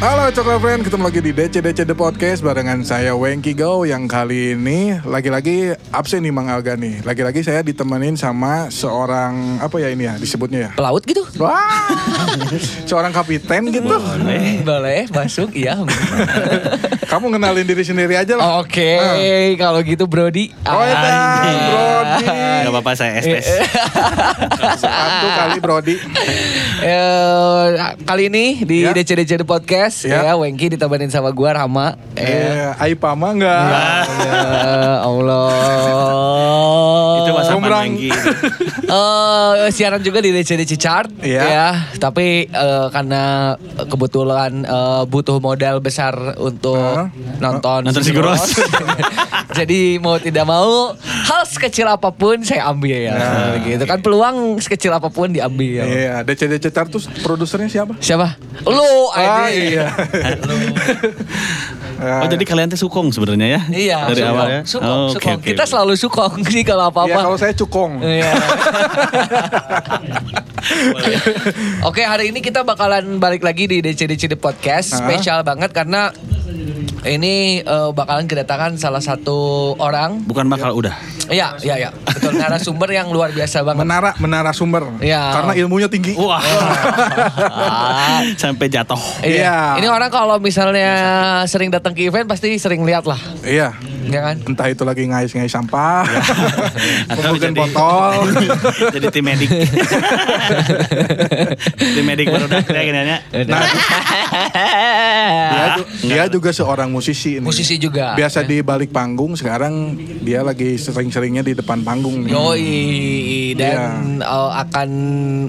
Halo Coklat Friend, ketemu lagi di DC-DC The Podcast barengan saya Wengki Go yang kali ini lagi-lagi absen nih Mang Alga nih. Lagi-lagi saya ditemenin sama seorang apa ya ini ya disebutnya ya? Pelaut gitu? Wah, seorang kapiten gitu. Boleh, boleh masuk, iya. Kamu kenalin diri sendiri aja lah. Oke, kalau gitu Brody. Oh, ya, Anjing. Brody. Gak apa-apa saya estes. Satu kali Brody. Eh, kali ini di Ya. DC-DC The Podcast Ya. ya, Wengki ditemenin sama gua Rama. Eh, Ya. Aipa mah enggak. Ya Allah. Itu masa Menggi. Eh, siaran juga di DC-DC Chart Iya. ya. Tapi eh, karena kebetulan eh, butuh modal besar untuk Hah? nonton Nonton Rós. Jadi mau tidak mau hal sekecil apa pun saya ambil ya. Gitu kan peluang sekecil apa pun diambil. Iya, DC-DC Chart tuh produsernya siapa? Siapa? Lu Ah, Adi. iya. Oh jadi kalian tuh sukong sebenarnya ya? Iya, Dari sukong, awal ya? Sukong, Oh, sukong. oke, Kita oke. selalu sukong sih kalau Iya, apa-apa. kalau saya cukong. Iya. Oke hari ini kita bakalan balik lagi di DCDC The Podcast Ah. Spesial banget karena ini eh, bakalan kedatangan salah satu orang Bukan bakal udah. Iya, iya, iya Betul, narasumber yang luar biasa banget Menara menara sumber. Iya. Karena ilmunya tinggi. Wah. Ah, Sampai jatuh. Iya. Ini orang kalau misalnya sering datang ke event pasti sering lihat lah Iya. Ya kan? Entah itu lagi ngais-ngais sampah, Atau kumpulkan jadi- botol. jadi tim medik. tim medik baru datang ya. Nah, dia, ju- dia juga seorang musisi. Musisi juga Biasa di balik panggung, sekarang dia lagi sering-seringnya di depan panggung. nih. Yoi Dan Iya. eh, akan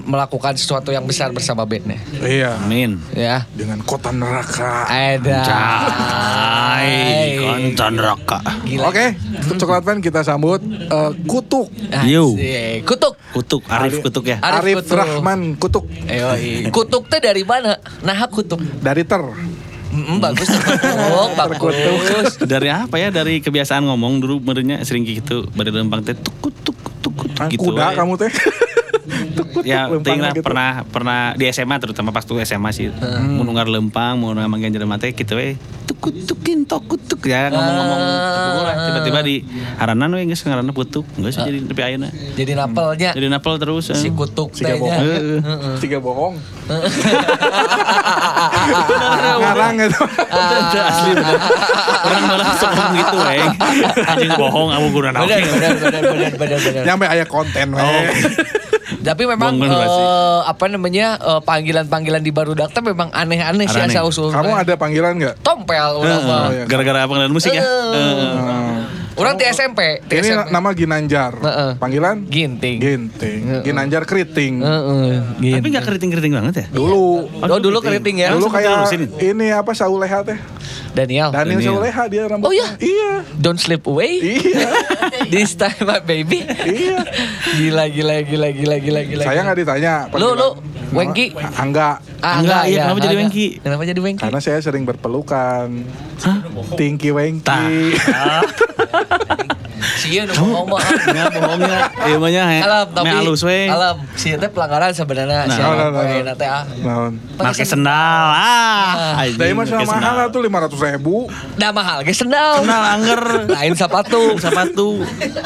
melakukan sesuatu yang besar bersama bandnya Iya. Amin. Ya Dengan kota neraka. Ada Cai, koncan raka. Gila. Oke, coklat fan kita sambut eh, Kutuk. Yo. Kutuk. Kutuk, Arif kutuk ya. Arif Arif Kutuk. Rahman Kutuk Yoi. Kutuk teh dari mana? Nah, kutuk. dari Ter. Mm, bagus kutuk, bagus. Dari apa ya? Dari kebiasaan ngomong dulu merenya sering gitu. Pada lempang teh tuk tuk tuk tuk Ah, gitu. kuda kamu teh. Ya lempang ting lah gitu. pernah pernah di SMA terutama pas tuh SMA sih Hmm. mau nunggar lempang mau nunggar mangga jelema teh gitu we tukut tukin tokut tuk ya ngomong-ngomong Ah. lah tiba-tiba di haranan we geus ngaranna putuk geus Ah. jadi tapi ayeuna Jadi napelnya jadi napel terus eh. si kutuk tehnya. bohong. Heeh. Tiga bohong. Ngarang itu. Bener, asli bener. orang malah sokong gitu we anjing bohong abu guna naon benar, benar, benar, benar, benar. Nyampe ayah konten we. Oh. Tapi memang eh, apa namanya eh, panggilan-panggilan di Barudak teh memang aneh-aneh sih asal usul. Kamu ada panggilan nggak? tompel udah Heeh. mah. iya. gara-gara apa ngeliat musik ya Eh. Heeh. Orang di SMP, di Ini SMP. na- nama Ginanjar. Heeh. Panggilan? Ginting. Ginting. Ginanjar Keriting. Heeh, tapi Ginting. nggak keriting-keriting banget ya Dulu. Oh dulu keriting ya. Dulu kayak ini apa Sauleha teh? Daniel. Daniel Daniel. Sauleha dia rambutnya. Oh, iya? Iya. Don't slip away. Iya. This time my baby. Iya. Gila gila gila gila gila gila. Saya nggak ditanya. Lu lu. Wengki. Nama- Angga. Ah, Enggak, iya, ya, kenapa jadi. Wengki? Kenapa jadi Wengki? Karena saya sering berpelukan. Tingki Wengki. Tah. Sieun nu ngomong. Nggak bohongnya Iya banyak ya Alam tapi alus we alam sieun teh pelanggaran sebenarnya Nah. si No, no, no, poe no. na teh ah. Naon? Pakai sendal ah Dari mah sama mahal lah tuh lima ratus ribu. Da mahal ge sendal. Sendal angger Lain sepatu. sepatu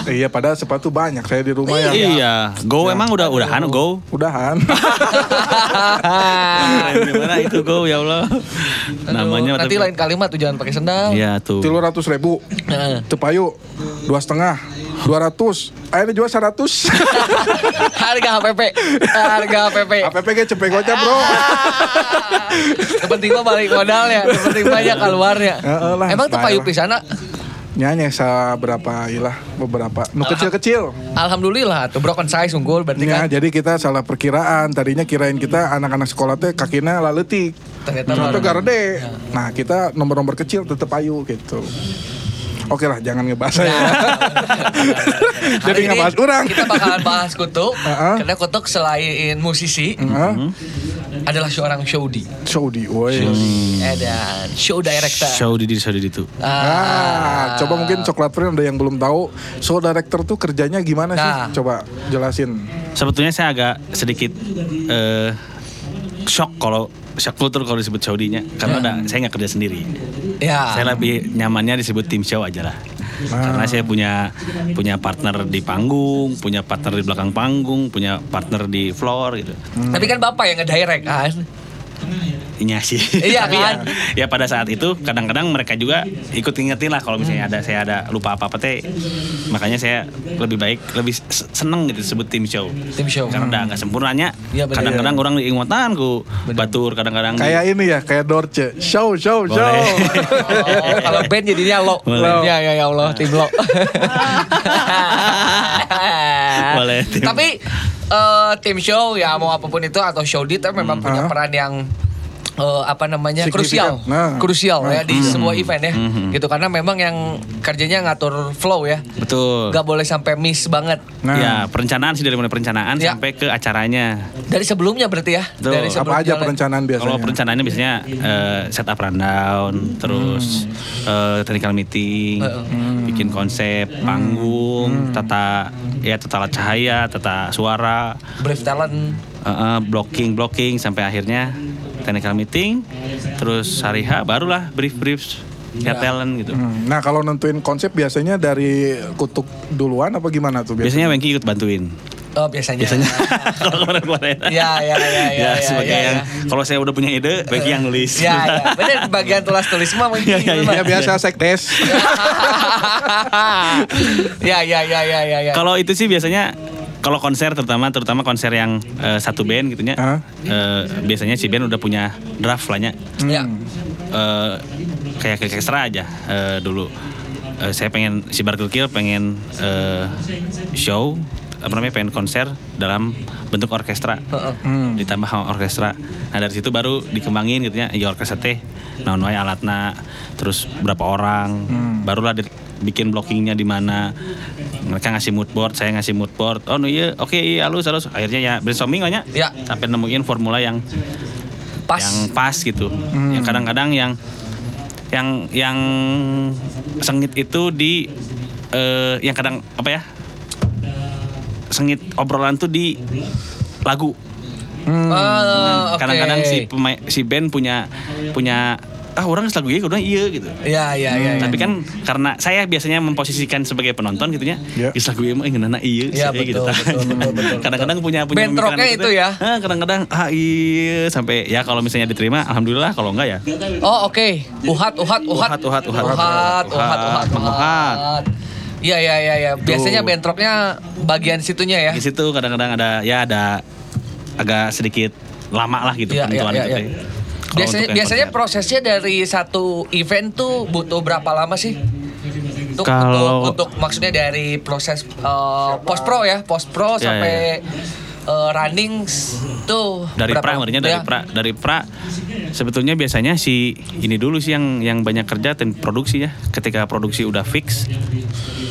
Iya, padahal sepatu banyak saya di rumah ya. iya go emang udah udahan go Udahan. Gimana itu go ya Allah namanya nanti tapi- lain kalimat tuh jangan pakai sendal. Iya tuh Tiga ratus ribu. Heeh. Tepayu dua setengah. Dua ratus. Ayo dijual seratus. Harga HPP. Harga HPP. APP ge cepet gocap bro. Yang penting mah balik modal ya. Yang penting banyak keluarnya. Emang tuh payu pisana. Nyanyi seberapa ilah beberapa. Nu kecil-kecil. Alhamdulillah tuh broken size unggul berarti Ya, kan. jadi kita salah perkiraan. Tadinya kirain kita anak-anak sekolah teh kakinya laletik. Ternyata garde. Nah, kita nomor-nomor kecil tetap ayu gitu. Oke lah, jangan ngebahas saya. Jadi Hari ini ngebahas orang. Kita bakalan bahas kutuk. Heeh. Karena kutuk selain musisi Hah? Adalah seorang showdi. Saudi, woi. Eh, dan show director. show di show di itu Ah, coba mungkin coklat friend ada yang belum tahu, show director tuh kerjanya gimana sih? Nah. Coba jelasin. sebetulnya saya agak sedikit eh shock kalau shock culture kalau disebut showdinya karena udah saya nggak kerja sendiri. Ya. Saya lebih nyamannya disebut tim show aja lah. Karena saya punya punya partner di panggung, punya partner di belakang panggung, punya partner di floor gitu. Tapi kan bapak yang ngedirect kan. Iya sih. Iya Tapi kan? ya, ya pada saat itu kadang-kadang mereka juga ikut ingetin lah kalau misalnya ada saya ada lupa apa-apa teh. Makanya saya lebih baik lebih seneng gitu disebut tim show. Tim show. Karena udah nggak sempurnanya. Iya, kadang-kadang orang diingatan ku batur, kadang-kadang Kayak ini ya, kayak Dorce. Show, show, show. Boleh. Oh, kalau band jadinya lo. Boleh. Ya ya ya Allah, tim lo. Boleh, tim. Tapi eh, tim show ya mau apa pun itu atau show di tapi memang punya Ah. peran yang eh, apa namanya krusial. Nah. krusial ya di sebuah event ya, Mhm. gitu karena memang yang kerjanya ngatur flow ya, betul. nggak boleh sampai miss banget Nah, Ya perencanaan sih dari mulai perencanaan Ya. sampai ke acaranya. dari sebelumnya berarti ya, Betul. dari apa sebelum aja jalan. perencanaan biasanya? Kalau perencanaannya biasanya eh, setup rundown, terus eh, technical meeting, bikin konsep, panggung, tata ya tata cahaya, tata suara, brief talent, eh, eh, blocking blocking sampai akhirnya technical meeting, terus hari H barulah brief brief ya talent gitu. Hmm, Nah kalau nentuin konsep biasanya dari kutuk duluan apa gimana tuh Biasanya biasanya? Wengki ikut bantuin. oh biasanya, Biasanya kalau kemarin-kemarin. ya ya ya ya, Ya, ya, sebagai ya, yang ya. kalau saya udah punya ide, Wengki yang nulis. Ya, ya. Bener bagian tulis tulis mah mungkin. Ya, ya, Ya biasa sekdes. ya, ya, ya, ya, ya, ya. Kalau itu sih biasanya kalau konser terutama terutama konser yang eh, satu band gitu ya. Hah? eh, biasanya si band udah punya draft lah nya. Ya. Eh, kayak kayak ekstra aja eh, dulu. Eh, saya pengen si Barkel Kill pengen eh, show apa namanya pengen konser dalam bentuk orkestra Hmm. ditambah sama orkestra nah dari situ baru dikembangin gitu ya iya orkestra teh naon wae alatna terus berapa orang barulah di- bikin blockingnya di mana mereka ngasih mood board saya ngasih mood board. Oh no iya oke iya halus halus. Akhirnya ya brainstorming lah nya Ya. sampai nemuin formula yang Pas. yang pas gitu. Yang kadang-kadang yang yang yang sengit itu di eh, yang kadang apa ya sengit obrolan tuh di lagu. Oh, oke. kadang-kadang si pemain si band punya punya ah orang lagu iya udah iya gitu Ya, ya, ya. ya. tapi kan karena saya biasanya memposisikan sebagai penonton gitu ya Ya. geus lagu iya mah ngeunana iya Ya, saya gitu betul, betul, betul, betul, kadang-kadang punya punya Bentroknya pemikiran itu gitu. ya? Ah, kadang-kadang ah iya sampai ya kalau misalnya diterima alhamdulillah kalau enggak ya Oh, oke. Uhat, uhat, uhat. Uhat, uhat, uhat. Uhat, uhat, uhat, Uhat, uhat. uhat. Iya, iya, iya, iya. Biasanya bentroknya bagian situnya ya. di situ kadang-kadang ada ya ada agak sedikit lama lah gitu Iya, iya, penentuan iya, itu iya. Biasanya biasanya prosesnya dari satu event tuh butuh berapa lama sih? Untuk, Kalau- untuk, untuk maksudnya dari proses post pro ya, post pro Ya, sampai ya, eh, running tuh dari berapa? pra artinya dari Ya. pra dari pra sebetulnya biasanya si ini dulu sih yang yang banyak kerja tim produksi ya ketika produksi udah fix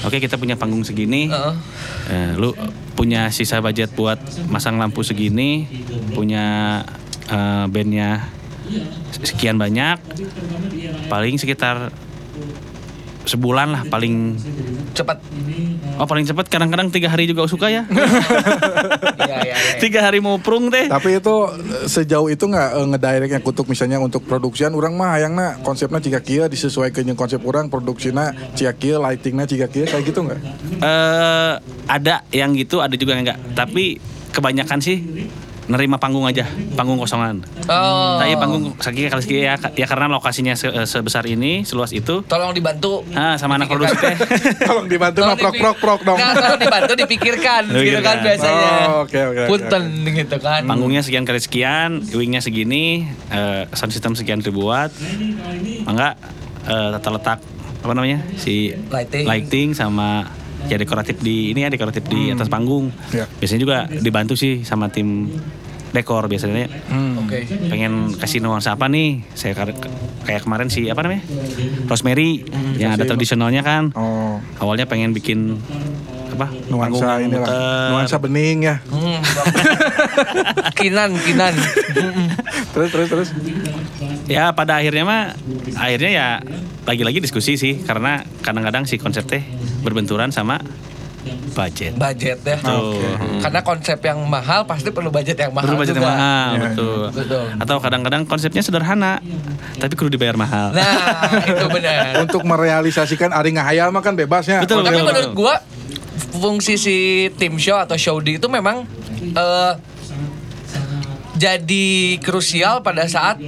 oke kita punya panggung segini Heeh. Eh, lu punya sisa budget buat masang lampu segini punya eh, bandnya sekian banyak paling sekitar sebulan lah paling cepat. oh paling cepat kadang-kadang tiga hari juga suka ya Iya, iya, iya. tiga hari mau prung teh Tapi itu sejauh itu nggak eh, ngedirectnya kutuk misalnya untuk produksian orang mah hayangna konsepnya jika kia disesuaikan dengan konsep orang produksinya jika kia lightingnya jika kia kayak gitu nggak? eh ada yang gitu, ada juga yang enggak. Tapi kebanyakan sih nerima panggung aja, panggung kosongan. Oh. Tapi panggung sakit kali sekali ya, ya karena lokasinya se- eh, sebesar ini, seluas itu. Tolong dibantu. Ah, sama anak produksi teh. Tolong dibantu Tolong prok prok prok dong. Nggak, tolong dibantu dipikirkan gitu Dipikirkan. kan biasanya. Oh, oke, oke, oke, Punten gitu kan. Panggungnya sekian kali sekian, wingnya segini, eh, sound system sekian dibuat. Enggak eh, tata letak apa namanya? Si Lighting. lighting sama ya dekoratif di ini ya dekoratif di atas panggung. Ya. Biasanya juga dibantu sih sama tim dekor biasanya. Oke. pengen kasih nuansa apa nih? Saya kayak kemarin si apa namanya? Rosemary. Yang ada tradisionalnya kan. Oh, awalnya pengen bikin apa nuansa inilah, muter. nuansa bening ya. Hmm, kinan, kinan. Terus terus terus. ya pada akhirnya mah akhirnya ya lagi-lagi diskusi sih karena kadang-kadang si konsep teh berbenturan sama budget. budget ya. Tuh. Karena konsep yang mahal pasti perlu budget yang mahal Perlu budget yang juga. mahal, Iya, betul. Betul. Atau kadang-kadang konsepnya sederhana, tapi perlu dibayar mahal. Nah, itu benar. Untuk merealisasikan ari ngahayal mah kan bebasnya. Betul, Tapi betul, menurut betul. gua fungsi si tim show atau show di itu memang eh, jadi krusial pada saat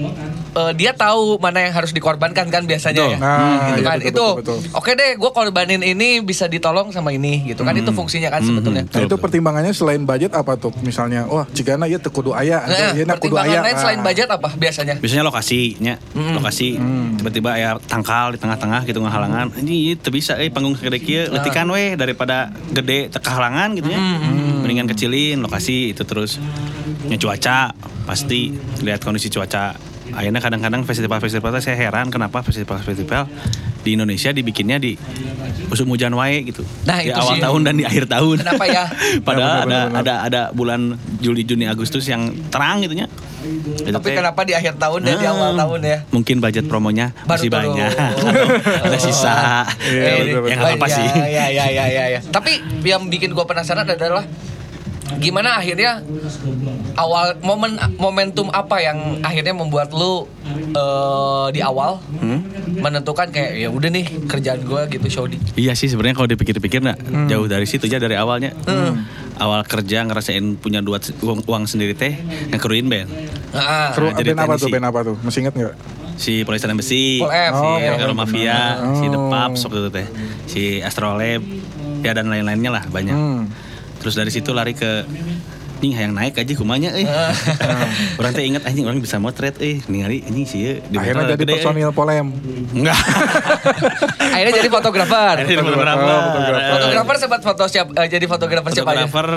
eh, dia tahu mana yang harus dikorbankan kan biasanya Betul. ya. Nah, gitu iya, kan. betul, itu betul, betul. oke deh, gue korbanin ini bisa ditolong sama ini gitu kan. Itu fungsinya kan sebetulnya. Nah, itu pertimbangannya selain budget apa tuh? Misalnya, wah jika ya teu kudu aya, Nah, ieu kudu pertimbangan aya. lain selain Ah. budget apa biasanya? Biasanya lokasinya, lokasi tiba-tiba ya tangkal di tengah-tengah gitu ngahalangan. Ini itu bisa eh panggung segede kieu letikan weh daripada gede teka halangan gitu ya. Mendingan kecilin lokasi itu terus nya cuaca pasti lihat kondisi cuaca. Akhirnya kadang-kadang festival-festival saya heran kenapa festival-festival di Indonesia dibikinnya di musim hujan wae gitu. Nah, di itu awal sih. tahun dan di akhir tahun. Kenapa ya? Padahal Ya, benar, ada benar, ada ada bulan Juli Juni Agustus yang terang gitu nya. Itu Tapi teh- kenapa di akhir tahun dan di Ah, awal tahun ya? Mungkin budget promonya Baru masih turun. banyak. Ada sisa. Iya, Eh, betul, betul. Yang apa ya, sih? Ya, ya, ya, ya, ya. Tapi yang bikin gue penasaran adalah gimana akhirnya awal momen momentum apa yang akhirnya membuat lu eh, di awal Hmm? menentukan kayak ya udah nih kerjaan gue gitu Shodi. Iya sih sebenarnya kalau dipikir-pikir nah, jauh dari situ aja dari awalnya. Awal kerja ngerasain punya duit uang, uang sendiri teh ngekeruin band. Nah, Kru, Nah, jadi band apa tuh? Band apa tuh? Masih inget nggak? Si Polisian Embassy, Pol F, si Oh, Pol F. Mafia, si The Oh. Pups waktu itu teh, si Astrolab, ya dan lain-lainnya lah banyak. Hmm. Terus dari situ lari ke Nih yang naik aja kumanya eh. orang teh inget anjing orang bisa motret eh ningali ini sih di Akhirnya jadi gede, eh. personil polem. Enggak. akhirnya jadi fotografer. Jadi fotografer. fotografer. Fotografer sempat foto siap eh, jadi fotografer siapa aja? Fotografer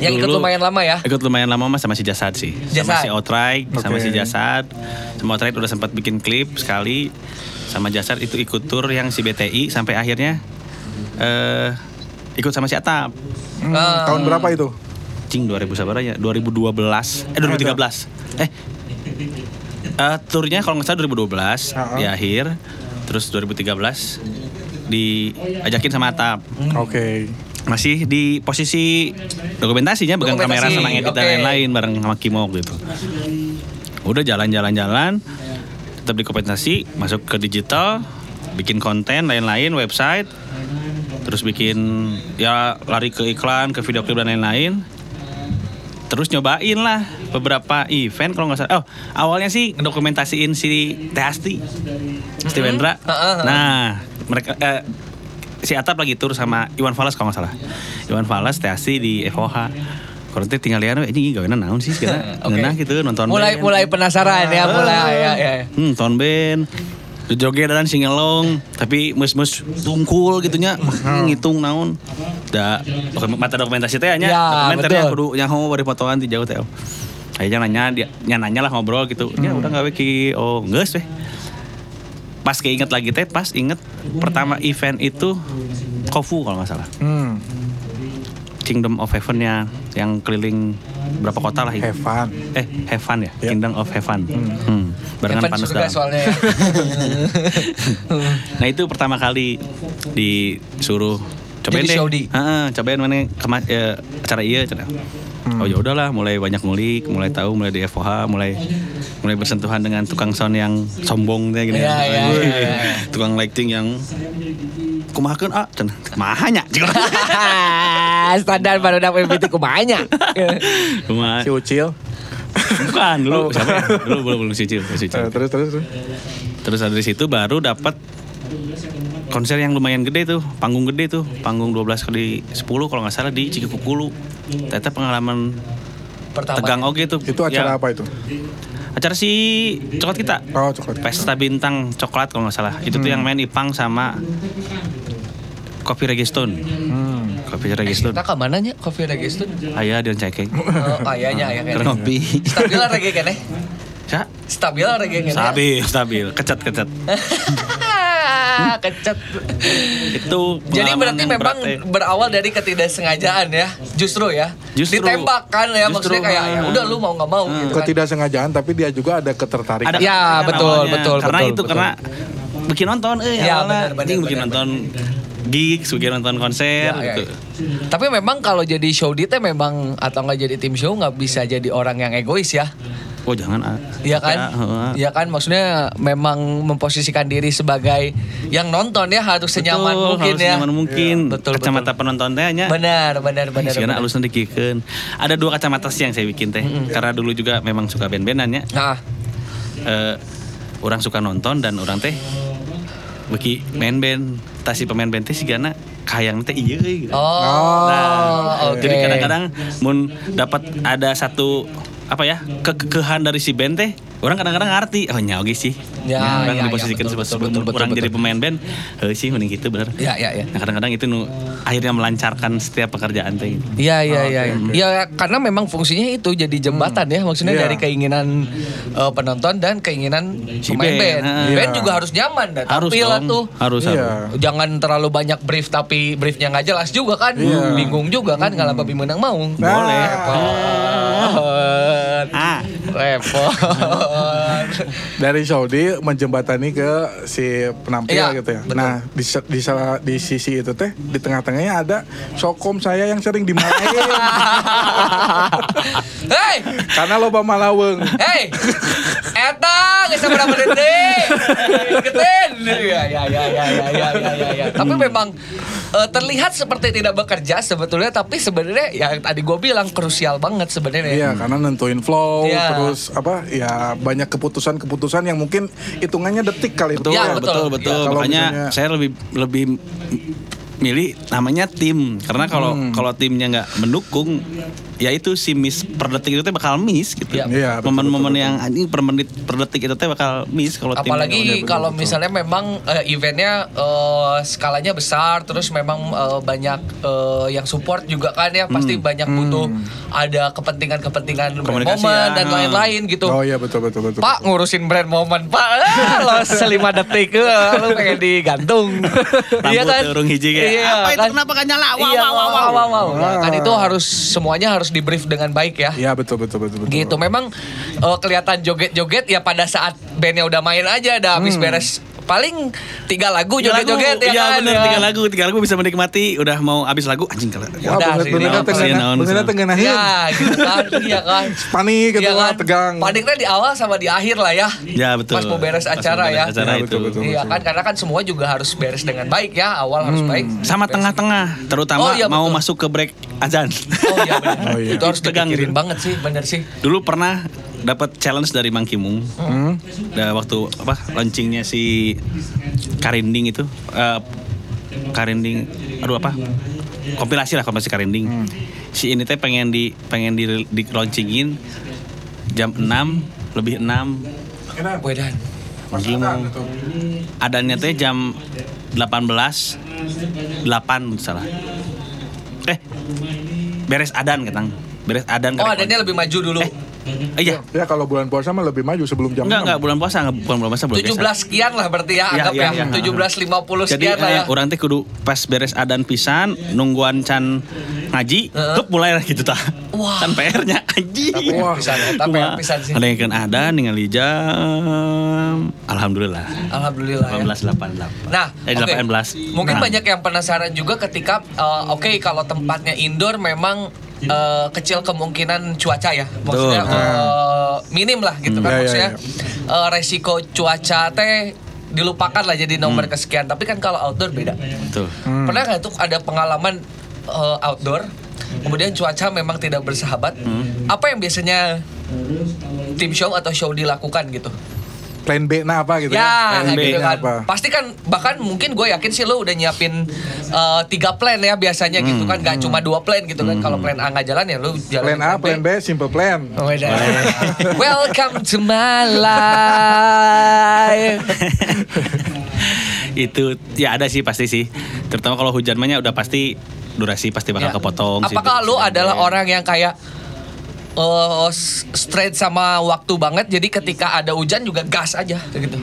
Yang ikut lumayan lama ya? Ikut lumayan lama mas sama si Jasad sih. Sama Jasad. si Outright, sama Oke. si Jasad. Sama Outright udah sempat bikin klip sekali. Sama Jasad itu ikut tour yang si BTI sampai akhirnya eh ikut sama si Atap. Hmm, Ah. Tahun berapa itu? Cing 2000 sabar ya? 2012. Eh 2013. Eh eh turnya kalau nggak salah 2012 Ah, ah. di akhir. Terus 2013 diajakin sama Atap. Oke. masih di posisi dokumentasinya pegang kamera sama dan oke. lain-lain bareng sama Kimok gitu. Udah jalan-jalan-jalan tetap di dokumentasi masuk ke digital bikin konten lain-lain website terus bikin ya lari ke iklan ke video klip dan lain-lain terus nyobain lah beberapa event kalau nggak salah. Oh awalnya sih dokumentasiin si Teh Asti Steven Wendra. Heeh, heeh. nah mereka eh, si Atap lagi tur sama Iwan Fals kalau nggak salah. Iwan Fals Teh Asti di FOH kalau nanti tinggal lihat ini gawean naon sih kita ngeunah gitu nonton Mulai band. mulai penasaran ya, mulai ya ya. Hmm, nonton band joget dan singelong tapi mus-mus tungkul gitunya ngitung naon. Da mata dokumentasi teh nya Ya, dokumenternya betul. kudu nyaho bari fotoan di jauh teh akhirnya nanya dia nya nanya lah ngobrol gitu. Ya udah gawe ki oh geus weh. Pas keinget lagi teh pas inget pertama event itu Kofu kalau nggak salah. Hmm. Kingdom of Heaven-nya yang keliling berapa kota lah itu. Have fun. Eh, Heaven ya, Ya. Kingdom of Heaven. Hmm. Barengan Evan panas dalam. soalnya ya. Nah itu pertama kali disuruh cobain Jadi deh. Saudi. Heeh, cobain mana kema ya, acara iya cenah. Hmm. Oh ya udahlah, mulai banyak ngulik, mulai tahu, mulai di FOH, mulai mulai bersentuhan dengan tukang sound yang sombong teh gini. Iya, Wih, iya, iya. Tukang lighting yang kumahakeun ah cenah. Mahanya. Standar baru dapat MPT kumanya. Kumaha. Si Ucil. Bukan dulu, siapa ya? Dulu belum belum cicil, belum cicil. Eh, terus terus. terus. Terus dari situ baru dapat konser yang lumayan gede tuh, panggung gede tuh, panggung 12 kali 10 kalau nggak salah di Cikupukulu. Ternyata pengalaman Pertama. tegang oke tuh. Itu acara Ya, apa itu? Acara si coklat kita. Oh, coklat. Pesta bintang coklat kalau nggak salah. Itu tuh yang main Ipang sama Kopi Registone. Hmm. Kopi Registone. Kita ke mana nya? Coffee Reggae Stone? Ayah dan cekeng. Oh, ayahnya ayah kan. ngopi. Stabil lah reggae kan eh? Sa? Stabil reggae kan. Stabil, stabil. Kecat, Kecat. Itu Jadi berarti yang memang berat, ya. berawal dari ketidaksengajaan ya, justru ya. Justru. Ditembak kan ya, Justru, maksudnya kayak ya ah. udah lu mau nggak mau gitu kan. Ketidaksengajaan tapi dia juga ada ketertarikan. ada Ya, betul, awalnya. betul, karena betul, itu betul. karena bikin nonton eh Ya, benar, benar, bikin benar, nonton gig, sebagian nonton konser Ya, ya, gitu. ya. Tapi memang kalau jadi show di teh memang atau nggak jadi tim show nggak bisa jadi orang yang egois ya. Oh jangan ah. Iya kan? Ya. Iya kan maksudnya memang memposisikan diri sebagai yang nonton ya harus senyaman Betul, mungkin harus ya. senyaman mungkin. Iya, betul, kacamata betul. penonton teh nya. Benar, benar, benar. Karena benar. alus dikikeun. Ada dua kacamata sih yang saya bikin teh. Karena dulu juga memang suka band-bandan ya. Nah, Eh, orang suka nonton dan orang teh beki main band. Tas si pemain band teh sigana kayang teh iya gitu. oh, Nah, oke. Jadi kadang-kadang mun dapat ada satu apa ya kekehan dari si band teh orang kadang-kadang ngerti oh nya oge sih Ya, orang ya, ya, diposisikan betul, sebelum betul, betul, betul, orang jadi betul. pemain band eh sih mending gitu bener Ya, ya, ya. nah kadang-kadang itu nu akhirnya melancarkan setiap pekerjaan teh Iya iya iya. Iya karena memang fungsinya itu jadi jembatan ya maksudnya Iya. dari keinginan eh, penonton dan keinginan Si pemain band, band. heeh. Band Iya. juga harus nyaman dan harus tampil lah dong tuh. harus Iya. harus Jangan terlalu banyak brief tapi briefnya nggak jelas juga kan. Iya. Bingung juga kan kalau babi menang mau. Boleh. Repot. ah Repot. Dari Saudi menjembatani ke si penampil Iya, gitu ya. betul. Nah, di, di, di sisi itu teh di tengah-tengahnya ada sokom saya yang sering dimarahin Hei, karena loba malaweng. hei, eta geus sabaraha menit deui. Getin. Ya ya ya ya ya ya ya ya. ya. Tapi memang eh, terlihat seperti tidak bekerja sebetulnya tapi sebenarnya ya tadi gue bilang krusial banget sebenarnya. Iya, karena nentuin flow, Iya. terus apa ya banyak keputusan-keputusan yang mungkin hitungannya detik kali betul Ya, betul betul. betul, Ya, kalau makanya misalnya- saya lebih lebih milih namanya tim karena kalau Hmm. kalau timnya nggak mendukung ya itu si miss per detik itu teh bakal miss gitu Iya. Iya, betul, momen-momen yang anjing per menit per detik itu teh bakal miss kalau timnya Apalagi bener. kalau misalnya memang eh, eventnya eh, skalanya besar, terus memang eh, banyak eh, yang support juga kan ya, pasti banyak butuh ada kepentingan-kepentingan brand Komunikasi momen ya. dan lain-lain gitu. Oh iya betul betul betul. Pak ngurusin brand momen Pak ah, Lo selima detik Lu pengen digantung Iya kan hiji kayak, "Apa itu? Kenapa gak nyala? Wow, Iya, wow, wow, wow." wow, wow. Nah, Kan Ah. itu harus Semuanya harus di brief dengan baik ya Iya betul betul betul betul. Gitu memang eh, kelihatan joget-joget ya pada saat bandnya udah main aja Udah habis beres Paling tiga lagu joget-joget ya iya kan bener Ya. tiga lagu tiga lagu bisa menikmati udah mau habis lagu anjing kalau Wah, Udah bener sih, bener bener tengah Ya gitu kan Iya kan Panik gitu Iya lah, kan? tegang. Paniknya di awal sama di akhir lah ya ya betul Pas mau beres Pas acara ya. acara Ya, itu. Iya kan karena kan semua juga harus beres dengan baik ya awal harus baik sama tengah-tengah terutama Oh, iya, mau masuk ke break azan Oh iya benar. Oh, iya. Itu harus Tegang gitu. banget sih bener sih. dulu pernah dapat challenge dari Mang Kimung Hmm. Da, waktu apa launchingnya si Karinding itu eh, Karinding aduh apa kompilasi lah kompilasi Karinding Hmm. si ini teh pengen di pengen di, di launchingin jam 6 lebih 6 Enak. Wedan. Pas Gimana? adaan itu. adanya teh jam 18 8 salah eh beres adan ketang beres adan Oh adanya lebih maju dulu. Eh, Eh, iya Ya kalau bulan puasa mah lebih maju sebelum jam enggak 6. enggak bulan puasa enggak bukan bulan puasa bulan 17 biasa. sekian lah berarti ya, Iya, anggap iya, ya. iya. 17 50 Jadi sekian lah ya. eh, orang teh kudu pas beres adan pisan nungguan can ngaji, Heeh. hup mulai lah gitu tah. Wah. Kan PR-nya anjing. Tapi yang Wah. pisan ya, tapi yang pisan sih. Ada yang kan adan ningali jam alhamdulillah. Alhamdulillah ya. 1888. Nah, eh, oke. 18. Mungkin Nah, banyak yang penasaran juga ketika eh, oke kalau tempatnya indoor memang eh, kecil kemungkinan cuaca ya. Maksudnya eh, minim lah gitu kan Ya, ya, maksudnya. ya. eh, resiko cuaca teh dilupakan lah jadi nomor kesekian. Tapi kan kalau outdoor beda. Betul. Hmm. Pernah nggak tuh ada pengalaman eh, outdoor, kemudian cuaca memang tidak bersahabat. Apa yang biasanya tim show atau show dilakukan gitu? Plan B nah apa gitu ya? Ya, Plan gitu B-nya kan. apa? Pasti kan bahkan mungkin gue yakin sih lo udah nyiapin eh, tiga plan ya biasanya gitu kan, gak cuma dua plan gitu kan. Kalau plan A nggak jalan ya lo jalan Plan A, plan B, simple plan. Oh, udah. Welcome to my life. Itu ya ada sih pasti sih. Terutama kalau hujan mahnya udah pasti durasi pasti bakal Ya. kepotong sih. Apakah lo adalah orang yang kayak s- straight sama waktu banget jadi ketika ada hujan juga gas aja gitu.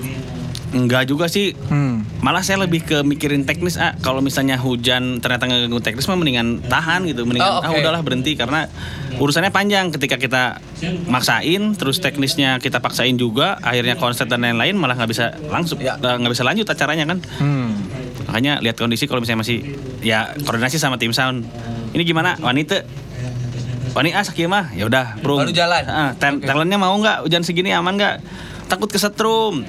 Enggak juga sih. Hmm. Malah saya lebih ke mikirin teknis ah kalau misalnya hujan ternyata ngeganggu teknis mah mendingan tahan gitu mendingan Oh, ah oke. udahlah berhenti karena urusannya panjang ketika kita maksain terus teknisnya kita paksain juga akhirnya konsep dan lain-lain malah nggak bisa langsung Ya. eh, nggak bisa lanjut acaranya kan Hmm. makanya lihat kondisi kalau misalnya masih ya koordinasi sama tim sound ini gimana wanita Wani ah sakit mah. Ya udah bro. Baru jalan. ten- talentnya mau nggak? Hujan segini aman nggak? Takut kesetrum.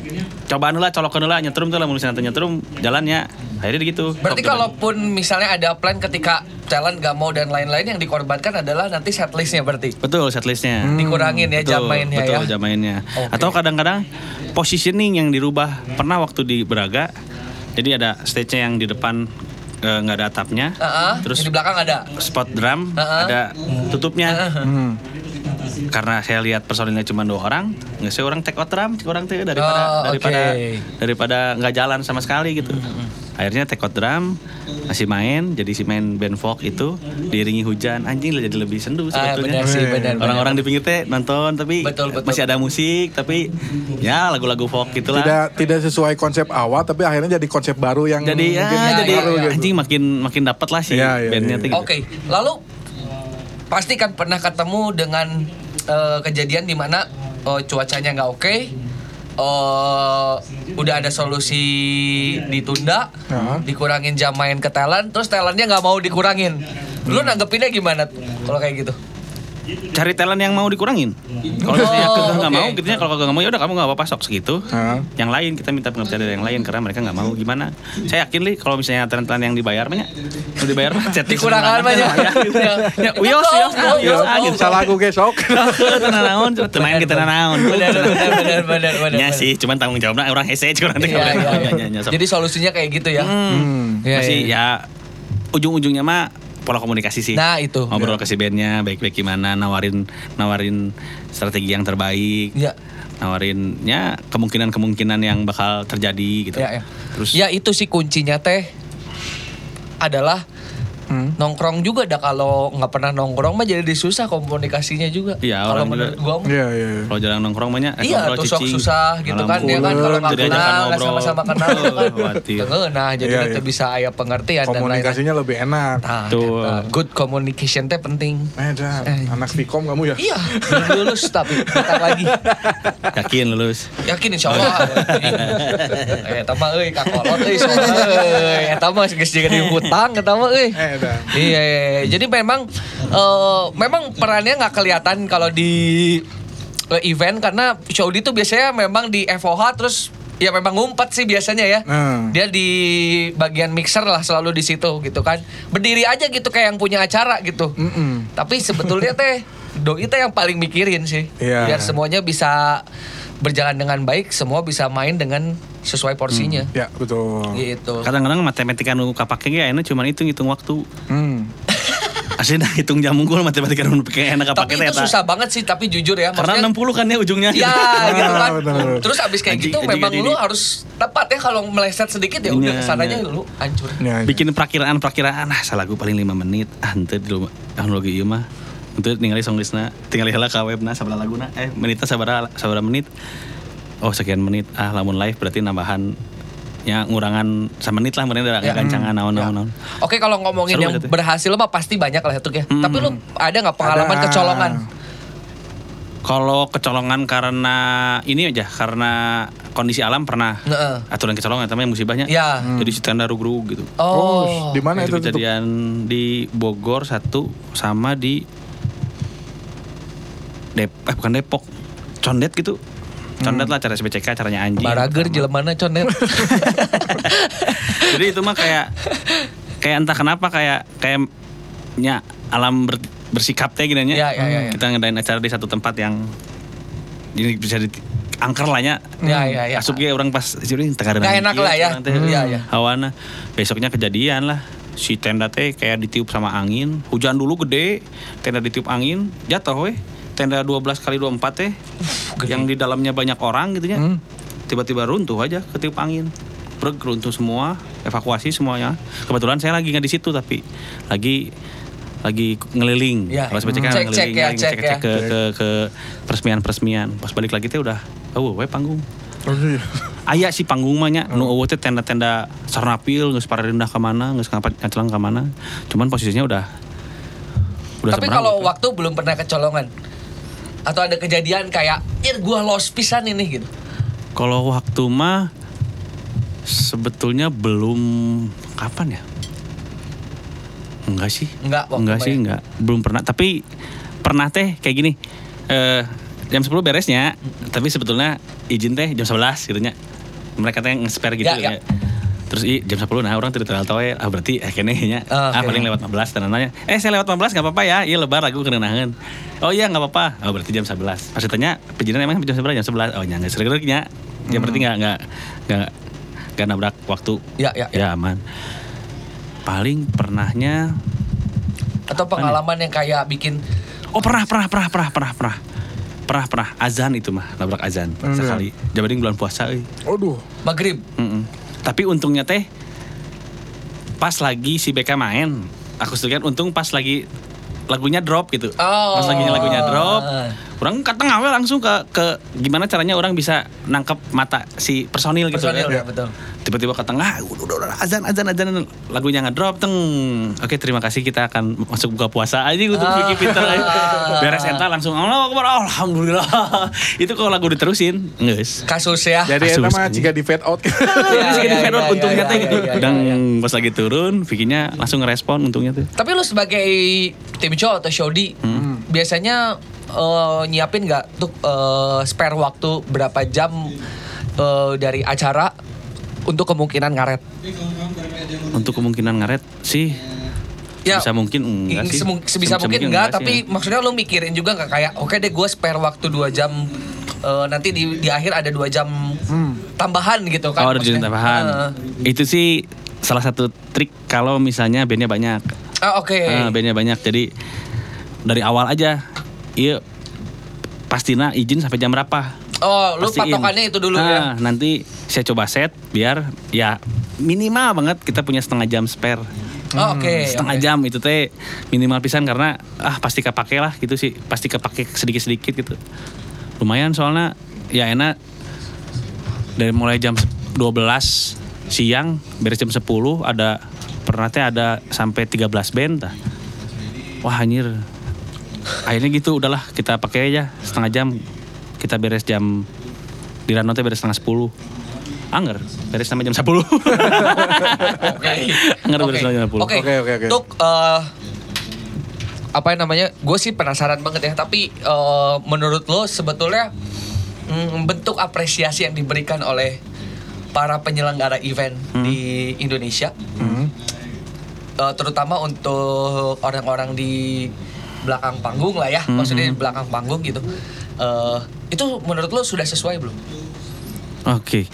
Cobaan lah colokan lah nyetrum tuh lah misalnya nyetrum jalannya akhirnya gitu. Berarti kalaupun misalnya ada plan ketika talent gak mau dan lain-lain yang dikorbankan adalah nanti setlistnya berarti? Betul setlistnya. Dikurangin ya jam Betul, mainnya betul, ya. jam mainnya. Oke. Atau kadang-kadang positioning yang dirubah. Pernah waktu di Braga, jadi ada stage-nya yang di depan eh, nggak ada atapnya, Heeh, terus yang di belakang ada. spot drum Heeh. ada tutupnya. Hmm. Karena saya lihat personilnya cuma dua orang, nggak saya orang take out drum, orang tuh daripada Oh, daripada oke. Hmm, daripada nggak jalan sama sekali gitu. Akhirnya take out drum, masih main, jadi si main band folk itu diiringi hujan, anjing jadi lebih sendu Ah, sebetulnya. benar sih, benar. Orang-orang di pinggir teh nonton tapi Betul, betul. masih ada musik tapi ya lagu-lagu folk gitulah. Tidak tidak sesuai konsep awal tapi akhirnya jadi konsep baru yang jadi ya, mungkin ya, jadi ya, ya. anjing makin makin dapat lah sih Ya, ya, bandnya ya. tuh gitu. Oke, lalu pasti kan pernah ketemu dengan eh, kejadian di mana eh, cuacanya nggak oke, eh, udah ada solusi ditunda, Ya. dikurangin jam main ke talent, terus talentnya nggak mau dikurangin. Lu nanggepinnya gimana kalau kayak gitu? Cari talent yang mau dikurangin. Kalau Oh, misalnya kagak mau, gitu ya kalau kagak nggak mau ya udah kamu nggak apa-apa sok segitu. Yang lain kita minta pengertian dari yang lain karena mereka nggak mau gimana. Saya yakin nih kalau misalnya talent-talent yang dibayar banyak, mau dibayar mah chat Dikurangkan banyak. Ya, uyos, uyos, ah, uyos, ah, gitu. Salah aku gesok. Tenang naon, teman kita naon. Benar, benar, benar, benar, benar. Ya sih, cuman tanggung jawabnya orang hese kurang Iya, iya, iya. Ya. Jadi solusinya kayak gitu ya. Hmm. Iya, masih iya, ya ujung-ujungnya mah pola komunikasi sih. Nah, itu. Ngobrol ke si bandnya baik-baik gimana, nawarin nawarin strategi yang terbaik. Iya. Nawarinnya kemungkinan-kemungkinan yang bakal terjadi gitu. Ya, ya. Terus ya itu sih kuncinya teh adalah Hmm. nongkrong juga dah kalau nggak pernah nongkrong mah jadi susah komunikasinya juga. Iya, kalau orang menurut gua mah. Iya iya. kalau jarang nongkrong banyak eh, Iya, tuh sok susah gitu kan dia kan kalau nggak Jadi kenal sama-sama kenal kan. Nah, jadi Iya, nanti iya. bisa aya pengertian dan lain-lain. Komunikasinya lebih enak. Nah, Tuh. eta. good communication teh penting. Eh. Eh. anak Vkom kamu ya? Iya, belum lulus tapi bentar lagi. Yakin lulus. Yakin insya Allah. eh, tama euy kakolot euy. Eta mah geus jeung di hutang eta mah euy. Eh, Iya, iya, iya. jadi memang eh, memang perannya nggak kelihatan kalau di eh, event karena Showdi tuh biasanya memang di FOH terus ya memang ngumpet sih biasanya ya. Hmm. Dia di bagian mixer lah selalu di situ gitu kan. Berdiri aja gitu kayak yang punya acara gitu. Mm-mm. Tapi sebetulnya teh doi teh yang paling mikirin sih. Iya. Biar semuanya bisa berjalan dengan baik, semua bisa main dengan sesuai porsinya. Ya betul. Gitu. Kadang-kadang matematika nu kapake ge ayeuna cuma hitung hitung waktu. Hmm. Asli dah hitung jam unggul matematika nu pake enak Tapi kapake teh itu susah banget sih, tapi jujur ya. Karena maksudnya- 60 kan ya ujungnya. Ya gitu kan. betul, betul. Terus abis kayak gitu anjing, memang anjing. lu harus tepat ya kalau meleset sedikit ya udah Iya, ke sananya iya. lu hancur. Ya, ya. bikin perakiraan-perakiraan ah salah gue paling 5 menit ah ente di rumah teknologi ieu mah untuk ningali songlistna tinggal heula ka webna sabaraha laguna eh menitnya sabaraha sabaraha menit oh sekian menit ah lamun live berarti nambahan ya ngurangan menit lah meureun ada Ya. gancangan naon Ya. naon naon Oke kalau ngomongin Seru yang gitu. berhasil mah pasti banyak lah itu ya. Hmm. Tapi lu ada nggak pengalaman Ada. kecolongan? kalau kecolongan karena ini aja karena kondisi alam pernah Heeh. aturan kecolongan namanya musibahnya Ya. jadi si tenda rugrug gitu Oh. di mana itu? kejadian di Bogor satu sama di Dep eh bukan Depok Condet gitu Condet lah cara SBCK caranya anjing Barager jelemana conet. jadi itu mah kayak kayak entah kenapa kayak kayak nya alam ber- bersikap teh gini nya. Ya, ya, ya, ya. kita ngadain acara di satu tempat yang ini bisa di angker lah nya Ya, ya, ya. asup ge orang pas jadi tengah Nggak enak lah ya. Iya, iya. hawana besoknya kejadian lah si tenda teh kayak ditiup sama angin hujan dulu gede tenda ditiup angin jatuh weh tenda 12 kali 24 teh yang di dalamnya banyak orang gitu ya Hmm. tiba-tiba runtuh aja ketiup angin Breg, runtuh semua evakuasi semuanya kebetulan saya lagi nggak di situ tapi lagi lagi ngeliling Ya. kalau SPCK Cek, ngeliling cek ya, ngeliling, cek cek, ya. ke, ke ke peresmian peresmian pas balik lagi teh udah oh we panggung Oh, iya. Aya si panggung mah nya nu eueuh teh tenda-tenda sarnapil geus parendah ka mana geus ngacelang ka mana cuman posisinya udah udah Tapi kalau gitu. waktu belum pernah kecolongan atau ada kejadian kayak, "Ir gua lost pisan ini" gitu. kalau waktu mah Sebetulnya belum kapan ya? Enggak sih. Enggak, waktu enggak sih, enggak. Belum pernah. Tapi pernah teh kayak gini. Eh jam 10 beresnya, tapi sebetulnya izin teh jam 11 gitu nya. Mereka teh nge-spare gitu Ya, ya. ya. Terus i, jam 10 nah orang tuh tahu ya ah berarti eh kene nya Ah, ah oke. paling lewat 15 dan nanya eh saya lewat 15 nggak apa-apa ya? Iya lebar aku kenenahan oh iya nggak apa-apa. Oh berarti jam 11 pas ditanya perizinan emang jam 11 jam 11 oh nyangga sering nya ya. Berarti nggak nggak nggak nggak nabrak waktu. Ya, ya, ya. ya aman. Paling pernahnya Atau pengalaman yang kayak bikin oh pernah pernah pernah pernah pernah pernah. Pernah pernah. Azan itu mah nabrak azan Hmm, sekali jabaring bulan puasa euy. Aduh. maghrib. Mm-mm. Tapi untungnya teh pas lagi si BK main, aku kan untung pas lagi lagunya drop gitu. Oh. Pas lagi lagunya drop, orang kata ngawe langsung ke ke gimana caranya orang bisa nangkep mata si personil gitu Personil ya. ya, betul. Tiba-tiba ke tengah, udah, udah, udah, azan, azan, azan, lagunya ngedrop, teng. Oke, terima kasih kita akan masuk buka puasa aja untuk Ah. Vicky Peter. Beres entar langsung, Allah Akbar, Alhamdulillah. Itu kalau lagu diterusin, nges. Kasus ya. Jadi Kasus eta mah jika di fade out. Iya, Jadi iya, di iya, iya, untungnya iya, teh gitu. iya, iya, Dan pas lagi turun, Vicky-nya langsung ngerespon untungnya tuh. Tapi lu sebagai tim show atau showdi, Hmm. biasanya eh, nyiapin nggak tuh eh, spare waktu berapa jam eh, dari acara untuk kemungkinan ngaret? Untuk kemungkinan ngaret sih Ya, bisa mungkin enggak sih. Semu- sebisa mungkin enggak, tapi maksudnya lu mikirin juga nggak kayak oke deh gue spare waktu 2 jam eh, nanti di di akhir ada dua jam tambahan gitu kan Oh, ada jam tambahan. Eh, Itu sih salah satu trik kalau misalnya bandnya banyak. ah, oke. Ah, bandnya banyak, jadi dari awal aja, iya pastina izin sampai jam berapa. Oh, lu Pastiin. patokannya itu dulu Ah, ya. Nanti saya coba set biar ya minimal banget kita punya setengah jam spare. Oh, oke. setengah oke. jam itu teh minimal pisan karena ah pasti kepake lah gitu sih pasti kepake sedikit sedikit gitu lumayan soalnya ya enak dari mulai jam 12 siang beres jam 10 ada pernah teh ada sampai 13 band dah wah anjir akhirnya gitu udahlah kita pakai aja setengah jam kita beres jam di Rano teh beres setengah 10 Angger, beres sampai jam 10 Oke. Angger beres sampai jam 10 Oke. Oke, oke, oke. Tuk, eh, apa yang namanya? Gue sih penasaran banget ya. Tapi eh, menurut lo sebetulnya mm, bentuk apresiasi yang diberikan oleh para penyelenggara event Hmm. di Indonesia, eh, terutama untuk orang-orang di belakang panggung lah ya, Hmm, maksudnya di belakang panggung gitu. Eh, itu menurut lo sudah sesuai belum? Oke.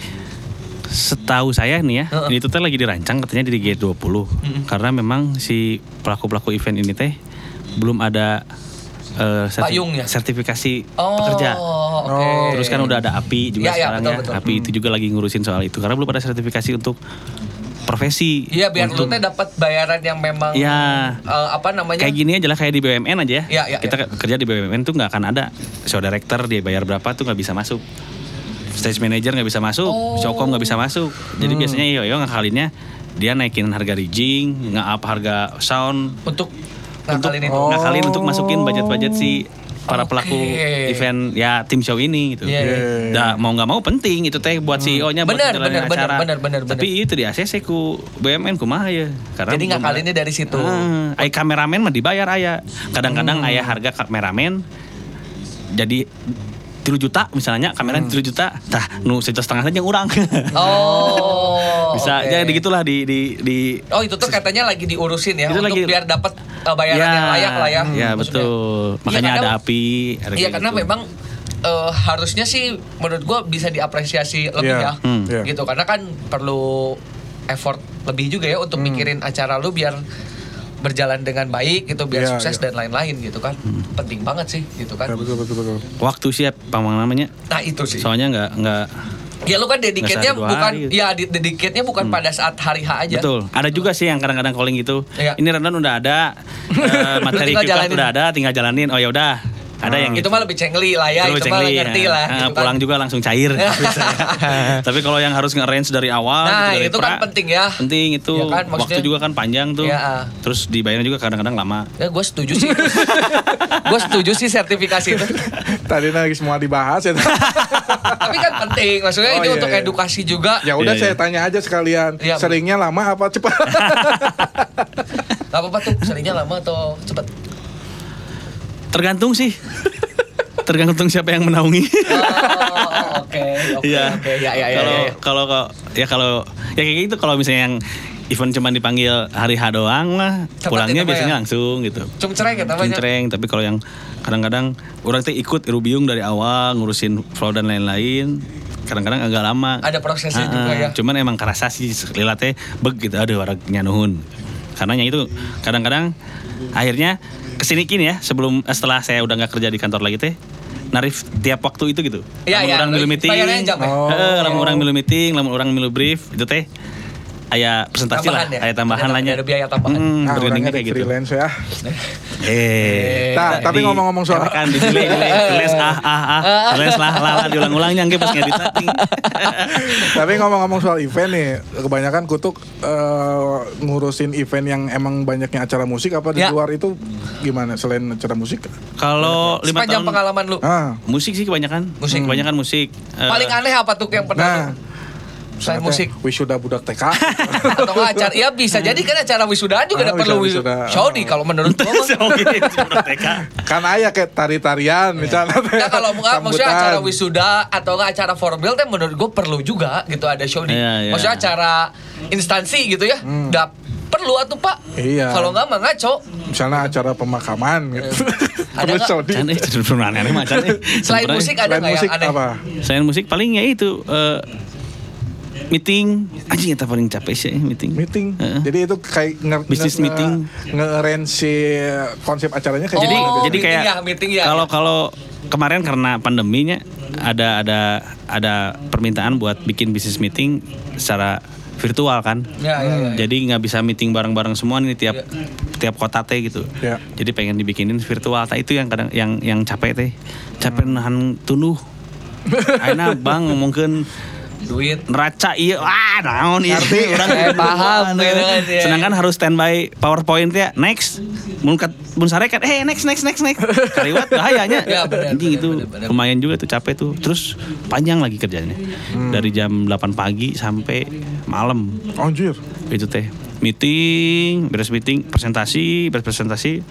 Setahu saya nih ya, Heeh. ini tuh teh lagi dirancang katanya di G20. Karena memang si pelaku-pelaku event ini teh belum ada eh, serti- Payungnya? sertifikasi Oh, pekerja. oke. Terus kan udah ada API juga Ya, ya, sekarang betul, ya. betul. API itu juga lagi ngurusin soal itu karena belum ada sertifikasi untuk profesi. Iya biar lu untuk teh dapat bayaran yang memang Iya. eh, apa namanya? kayak gini aja lah kayak di BUMN aja ya. Iya, iya, kita kerja di BUMN tuh nggak akan ada show director dia bayar berapa tuh nggak bisa masuk. Stage manager nggak bisa masuk, Oh. showcom nggak bisa masuk. Jadi biasanya yo yo ngakalinnya dia naikin harga rigging, nggak apa harga sound untuk untuk ngakalin itu. Oh. ngakalin untuk masukin budget-budget si para Oke. pelaku event ya tim show ini gitu. Iya, iya. Dah mau nggak mau penting itu teh buat CEO-nya buat Bener, bener, bener, acara. bener, bener, bener. Tapi itu di ACC ku BUMN kumaha ya. Karena Jadi ngakalinnya dari situ. Ah, ay kameramen mah dibayar aya. Kadang-kadang Hmm. aya harga kameramen jadi 3 juta misalnya kameramen 3 juta. Tah, nu sejuta setengah saja urang. Oh. Bisa oke. jadi gitulah di di di Oh itu tuh katanya lagi diurusin ya Itu untuk lagi- biar dapat eh, bayaran yang layak lah ya. Ya maksudnya. betul. Iya, Makanya karena- ada api. ada Iya karena gitu. memang eh, harusnya sih menurut gua bisa diapresiasi lebih Iya, ya. hmm. iya. Gitu karena kan perlu effort lebih juga ya untuk Hmm. mikirin acara lu biar berjalan dengan baik gitu biar Iya, sukses iya. dan lain-lain gitu kan. Hmm. Penting banget sih gitu kan. Ya, betul betul betul. waktu siap pamang namanya. Nah itu sih. Soalnya nggak nggak Ya lu kan dua bukan hari. ya di- dedicate-nya bukan pada saat hari H aja. Betul. Ada juga sih yang kadang-kadang calling gitu. Iya. Ini rendan udah ada, eh, materi tinggal kita jalanin. udah ada, tinggal jalanin. Oh ya udah. Ada yang itu gitu. mah lebih cengli lah ya, itu mah cengli, ngerti ya. lah. Nah, gitu kan. pulang juga langsung cair. Tapi kalau yang harus nge-arrange dari awal Nah, gitu, dari itu kan pra, penting ya. Penting itu. Iya kan, maksudnya- Waktu juga kan panjang tuh. Iya. Terus dibayarnya juga kadang-kadang lama. Ya gue setuju sih. gue setuju sih sertifikasi itu. Tadi lagi semua dibahas ya. Tapi kan penting, maksudnya Oh, ini iya, untuk iya. edukasi juga. ya udah Iya, saya iya. tanya aja sekalian. Iya, Seringnya lama apa cepat? Gak apa-apa tuh, seringnya lama atau cepet. Tergantung sih. Tergantung siapa yang menaungi. Oh, oke, oke, Iya. oke, ya, ya, ya. Kalau ya. kalau kok ya kalau ya kayak gitu kalau misalnya yang event cuma dipanggil hari H doang lah, pulangnya biasanya ya. langsung gitu. Cum cereng ya namanya. Cincreng, tapi kalau yang kadang-kadang orang teh ikut rubiung dari awal ngurusin flow dan lain-lain. Kadang-kadang agak lama. Ada prosesnya Ah, juga ah. ya. Cuman emang kerasa sih lila teh beg gitu aduh waragnya nuhun. Karena yang itu kadang-kadang akhirnya ke sini kini ya sebelum eh, setelah saya udah nggak kerja di kantor lagi teh narif tiap waktu itu gitu. Iya, Lamun iya. orang milu meeting. Bayarnya jam ya? Oh. Heeh, lamun orang milu meeting, lamun orang milu brief itu teh aya presentasi Tambahan lah, ya? aya tambahan lah nya. ada biaya tambahan. Mm, Nah, kayak gitu. freelance ya. Eh. Nah, tapi ngomong-ngomong soal- kan di delay, delay, freelance ah ah ah, freelance lah lah lah diulang-ulangnya nggak pas ngedit. Tapi ngomong-ngomong soal event nih, kebanyakan kutuk eh, ngurusin event yang emang banyaknya acara musik apa di Ya. luar itu gimana selain acara musik? Kalau lima tahun pengalaman lu. Ah, musik sih kebanyakan, Musik. kebanyakan musik. Eh, Paling aneh apa tuh yang pernah nah, lu? Selain musik. wisuda budak TK. Atau nggak acara, ya bisa jadi kan acara wisuda juga Ah, ada perlu wisuda. Saudi kalau menurut gua mah. Oke, Merdeka. kan aya kayak tari-tarian misalnya. Nah kalau nggak maksudnya acara wisuda atau nggak acara formal teh menurut gue perlu juga gitu ada show di. Iya, iya. Maksudnya acara instansi gitu ya. Udah perlu atuh Pak. Hmm. Iya. Kalau nggak mah ngaco. misalnya acara pemakaman gitu. Ada nggak? Saudi. Selain musik ada nggak yang aneh? apa? Selain musik paling ya itu eh, meeting anjing eta paling capek sih meeting. Meeting. Heeh. Jadi itu kayak nge Business nge- meeting. nge-arrange si konsep acaranya kayak Oh, jadi jadi kayak ya, meeting ya, kalau ya. kalau kemarin karena pandeminya ada ada ada permintaan buat bikin business meeting secara virtual kan. Ya, ya, ya. Jadi nggak bisa meeting bareng-bareng semua nih tiap tiap kota teh gitu. Ya. Jadi pengen dibikinin virtual. Nah, itu yang kadang yang yang capek teh. Capek nahan tunduh. Aina bang ngomongkeun Duit. neraca iya. Wah naon iya. Orang Eh, paham, gitu kan, ya. sedangkan harus standby powerpoint ya next. Mun kat mun sarekat eh next next next next. Kaliwat bahayanya. Ya, benar, anjing itu lumayan juga tuh capek tuh. Terus panjang lagi kerjanya. Hmm. dari jam 8 pagi sampai malam. Anjir. itu teh meeting beres meeting presentasi beres presentasi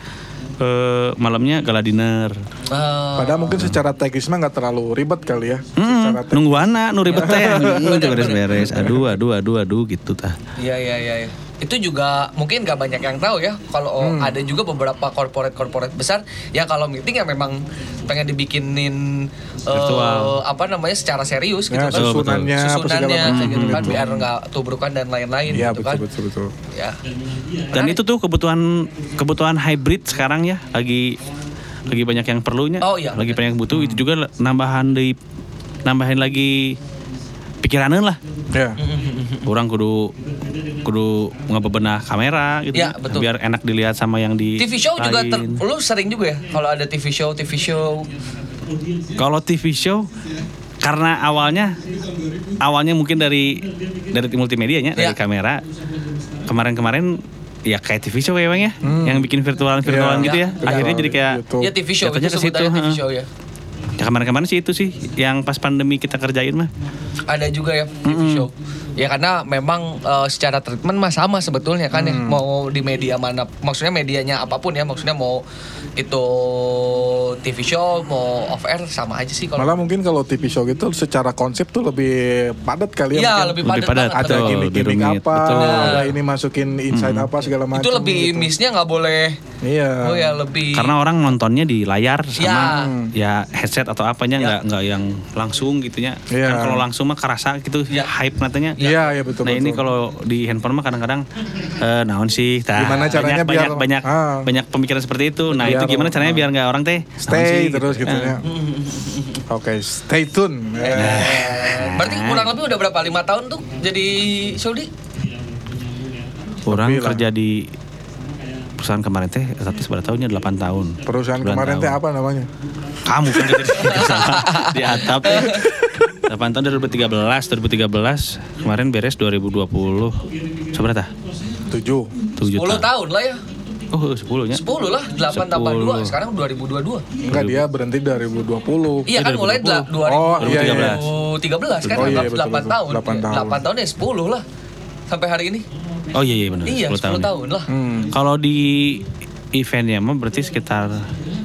eh, malamnya gala dinner Eh, Padahal mungkin secara teknis mah nggak terlalu ribet kali ya. Hmm, Secara teknis. nungguana nu ribet teh beres-beres aduh aduh aduh aduh gitu tah Iya iya iya. Itu juga mungkin gak banyak yang tahu ya. Kalau Hmm. ada juga beberapa corporate-corporate besar yang kalau meeting ya memang pengen dibikinin eh, Virtual. apa namanya secara serius gitu Ya, kan. susunannya apa segala Susunannya macam. kayak gitu kan Hmm. biar nggak tubrukan dan lain-lain Iya gitu betul, kan. betul betul Ya. Dan itu tuh kebutuhan kebutuhan hybrid sekarang ya lagi lagi banyak yang perlunya. Oh, iya. Lagi banyak butuh itu juga nambahan di nambahin lagi pikiranan lah. Ya. Orang kudu kudu ngebebenah kamera gitu. Iya, betul. Biar enak dilihat sama yang di TV show juga ter, lain. lu sering juga ya kalau ada TV show TV show Kalau TV show karena awalnya awalnya mungkin dari dari multimedianya dari Iya. kamera kemarin-kemarin ya kayak TV show ya bang ya yang bikin virtualan virtualan Iya. gitu ya Iya. akhirnya jadi kayak YouTube. ya TV show itu ke situ, TV show ya. ya kemarin-kemarin sih itu sih yang pas pandemi kita kerjain mah Ada juga ya TV show. Ya karena memang eh, secara treatment mah sama sebetulnya kan ya. Mau di media mana, maksudnya medianya apa pun ya, maksudnya mau itu TV show, mau off air sama aja sih kalau. Malah mungkin kalau TV show gitu secara konsep tuh lebih padat kali ya. Iya, mungkin. lebih Lebih padat, padat, banget. ada Betul, gimmick-gimmick lebih apa, betul. ada ini masukin insight apa segala macam. itu lebih gitu. missnya nggak boleh. Iya. Oh ya lebih. karena orang nontonnya di layar sama Ya. ya headset atau apanya Ya. nggak nggak yang langsung gitunya Iya. kan kalau langsung mah kerasa gitu Ya. hype natanya Iya, iya betul nah ini betul. kalau di handphone mah kadang-kadang eh, naon sih tah, Gimana caranya banyak, biar- banyak banyak ah. banyak pemikiran seperti itu nah Biar- itu gimana caranya biar nggak orang teh stay sih, terus gitu, Eh. ya. Oke, stay tune. Eh, Eh, Berarti kurang lebih udah berapa lima tahun tuh jadi Saudi? Lebih lah. kerja di perusahaan kemarin teh tapi seberapa tahunnya 8 tahun. Perusahaan 9 kemarin tahun. teh apa namanya? Kamu kan jadi di atap teh. 8 tahun 2013, 2013 kemarin beres 2020. Seberapa? 7. 7 10 tahun lah ya. Oh, 10 nya. 10 lah, 8 tambah 2, 10. sekarang 2022. Enggak dia berhenti dari 2020. Iya kan mulai 2020. 2013 Oh, iya, iya. 2013 kan Oh, iya, 8 betul, betul. tahun. 8 tahun. 8 tahun ya 10 lah. Sampai hari ini. Oh iya iya benar. Iya, 10 10 tahun. tahun lah. Hmm. Kalau di eventnya mah berarti sekitar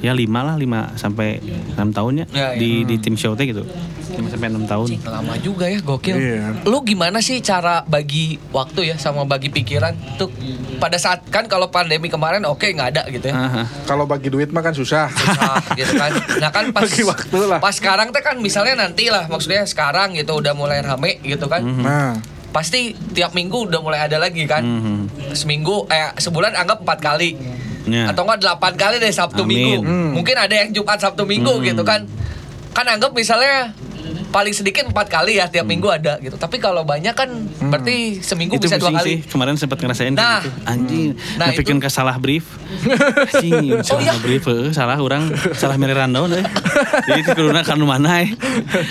ya 5 lah 5 sampai 6 tahunnya Ya, ya. di di tim show teh gitu. 5 sampai 6 tahun. Lama juga ya, gokil. Iya. Lu gimana sih cara bagi waktu ya sama bagi pikiran tuh pada saat kan kalau pandemi kemarin oke nggak ada gitu ya. Kalau bagi duit mah kan susah. Susah gitu kan. Nah kan pas Bagi waktu lah. pas sekarang teh kan misalnya nanti lah maksudnya sekarang gitu udah mulai rame gitu kan. Nah, Pasti tiap minggu udah mulai ada lagi kan. Mhm. Seminggu eh sebulan anggap empat kali. Ya. Atau enggak delapan kali deh Sabtu Amin. Minggu. Hmm. Mungkin ada yang Jumat Sabtu Minggu Hmm. gitu kan. Kan anggap misalnya paling sedikit empat kali ya tiap minggu ada gitu. Tapi kalau banyak kan berarti seminggu itu bisa dua kali. sih kemarin sempat ngerasain kayak Nah. gitu anjing Nah, nah, ke salah brief anjing salah iya? brief eh, salah orang salah milih rundown eh. jadi itu kuduna kan mana eh.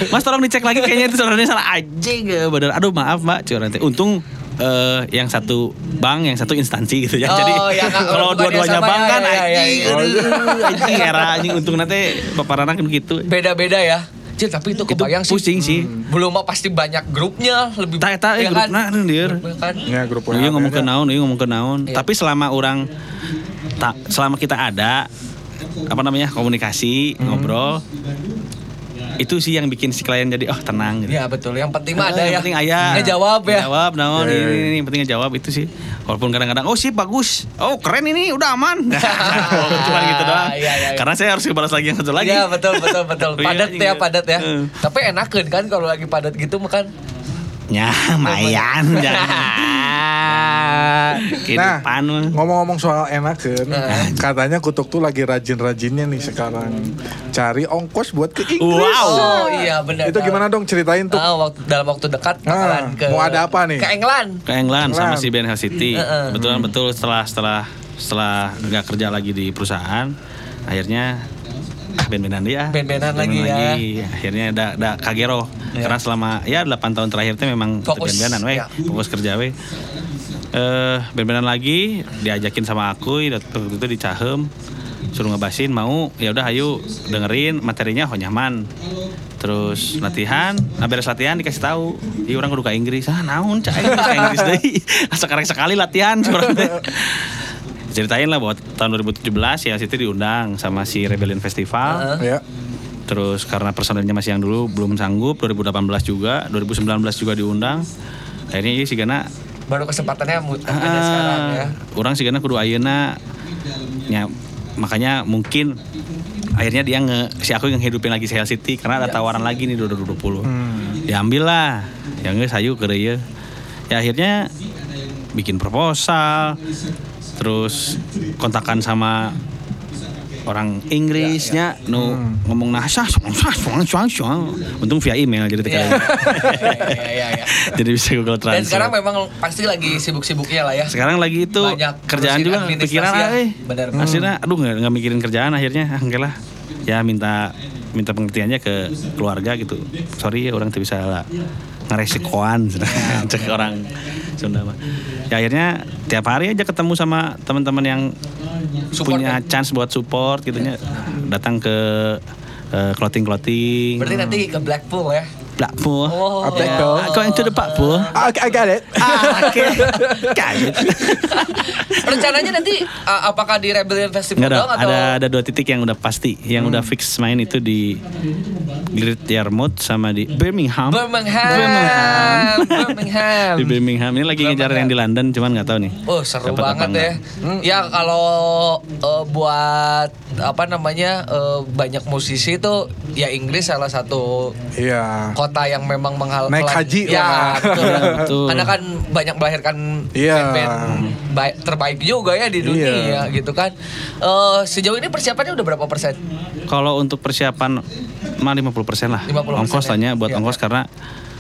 mas tolong dicek lagi kayaknya itu saudara salah anjing eh, bener aduh maaf mbak curang teh untung eh, yang satu bank, yang satu instansi gitu ya. Oh, Jadi ya, kalau dua-duanya bank ya, kan ya, ya, anjing, ya. aduh, anjing era anjing untung nanti paparan kan gitu. Beda-beda ya. Cil, tapi itu Itu kebayang sih. pusing sih. Belum mah pasti banyak grupnya lebih Tak ya eh, grupna kan, dir. Grupnya kan. ya grup Iya ngomong ke naon, iya ngomong ke naon. Iya. Tapi selama orang tak selama kita ada apa namanya komunikasi ngobrol itu sih yang bikin si klien jadi oh tenang gitu. Ya betul. Yang penting mah ada Eh, ya. yang penting ayah Ngejawab ya. Jawab naon Iya, ini, iya. ini, ini, yang penting ngejawab itu sih. Walaupun kadang-kadang oh sih bagus. Oh keren ini udah aman. Cuma gitu doang. Iya, iya, iya. Karena saya harus balas lagi yang satu lagi. Iya betul betul betul. Iya, Padat iya, ya iya. padat ya. Eh. Tapi enakan kan kalau lagi padat gitu makan. Ya, mayan. Kehidupan mah. Ngomong-ngomong soal enak kan, Nah. katanya kutuk tuh lagi rajin-rajinnya nih sekarang cari ongkos buat ke Inggris. Wow. Oh iya benar. Itu gimana dong ceritain tuh. Ah, waktu, dalam waktu dekat bakalan Ah, ke mau ada apa nih? Ke England. ke England sama England. si Ben Hill City. Heeh. Betulan betul setelah setelah setelah nggak kerja lagi di perusahaan, akhirnya ben-benan dia. Ben-benan lagi ya. Akhirnya ada ada kagero. Ya. Karena selama ya 8 tahun terakhir itu memang Fokus. ben-benan we, Ya. fokus kerja we. Eh ben-benan lagi diajakin sama aku waktu itu di Cahem suruh ngebasin mau ya udah ayo dengerin materinya oh nyaman terus latihan nah beres latihan dikasih tahu iya orang kudu Inggris ah naon cai Inggris deui sekarang sekali latihan ceritain lah bahwa tahun 2017 ya situ diundang sama si Rebellion Festival Heeh. Ya. terus karena personelnya masih yang dulu belum sanggup 2018 juga 2019 juga diundang akhirnya iya sih karena Baru kesempatannya mu- ada sekarang ya. orang sih karena kudu ayeuna ya makanya mungkin akhirnya dia nge si aku yang hidupin lagi Sale City karena ada tawaran lagi nih 2020 Hmm. diambil lah yang geus hayu ke ya ya akhirnya bikin proposal terus kontakan sama orang Inggrisnya nu ngomong nasa suang suang suang suang untung via email jadi tekan Iya, iya, iya. jadi bisa Google Dan Translate. sekarang memang pasti lagi sibuk-sibuknya lah ya. sekarang lagi itu Banyak kerjaan juga pikiran ya. lah eh. Akhirnya aduh nggak nggak mikirin kerjaan akhirnya. Ah, enggak lah. Ya minta minta pengertiannya ke keluarga gitu. Sorry ya orang tuh bisa lah ngeresikoan. Cek orang Sunda mah. Ya akhirnya tiap hari aja ketemu sama teman-teman yang Support punya ya? chance buat support gitunya datang ke clothing clothing Berarti nanti ke Blackpool ya. Blackpool Oh. Blackpool. Ah, going to the Blackpool I, I got it. ah oke kaget Rencananya nanti uh, apakah di Rebellion Festival Enggak ada, doang atau ada ada dua titik yang udah pasti, yang udah fix main itu di Great Yarmouth sama di Birmingham. Birmingham. Birmingham. Birmingham. Di Birmingham ini lagi ngejar yang di London, cuman nggak tahu nih. Oh seru Dapat apa banget ya. enggak. Ya kalau uh, buat apa namanya uh, banyak musisi itu ya Inggris salah satu Iya. Kota yang memang menghal Naik haji ya, lah. betul. Iya, betul. Karena kan banyak melahirkan band-band baik- terbaik juga ya di dunia Iya. gitu kan. Eh, sejauh ini persiapannya udah berapa persen? Kalau untuk persiapan mah 50% lah. 50% ongkos ya? tanya buat Iya. ongkos karena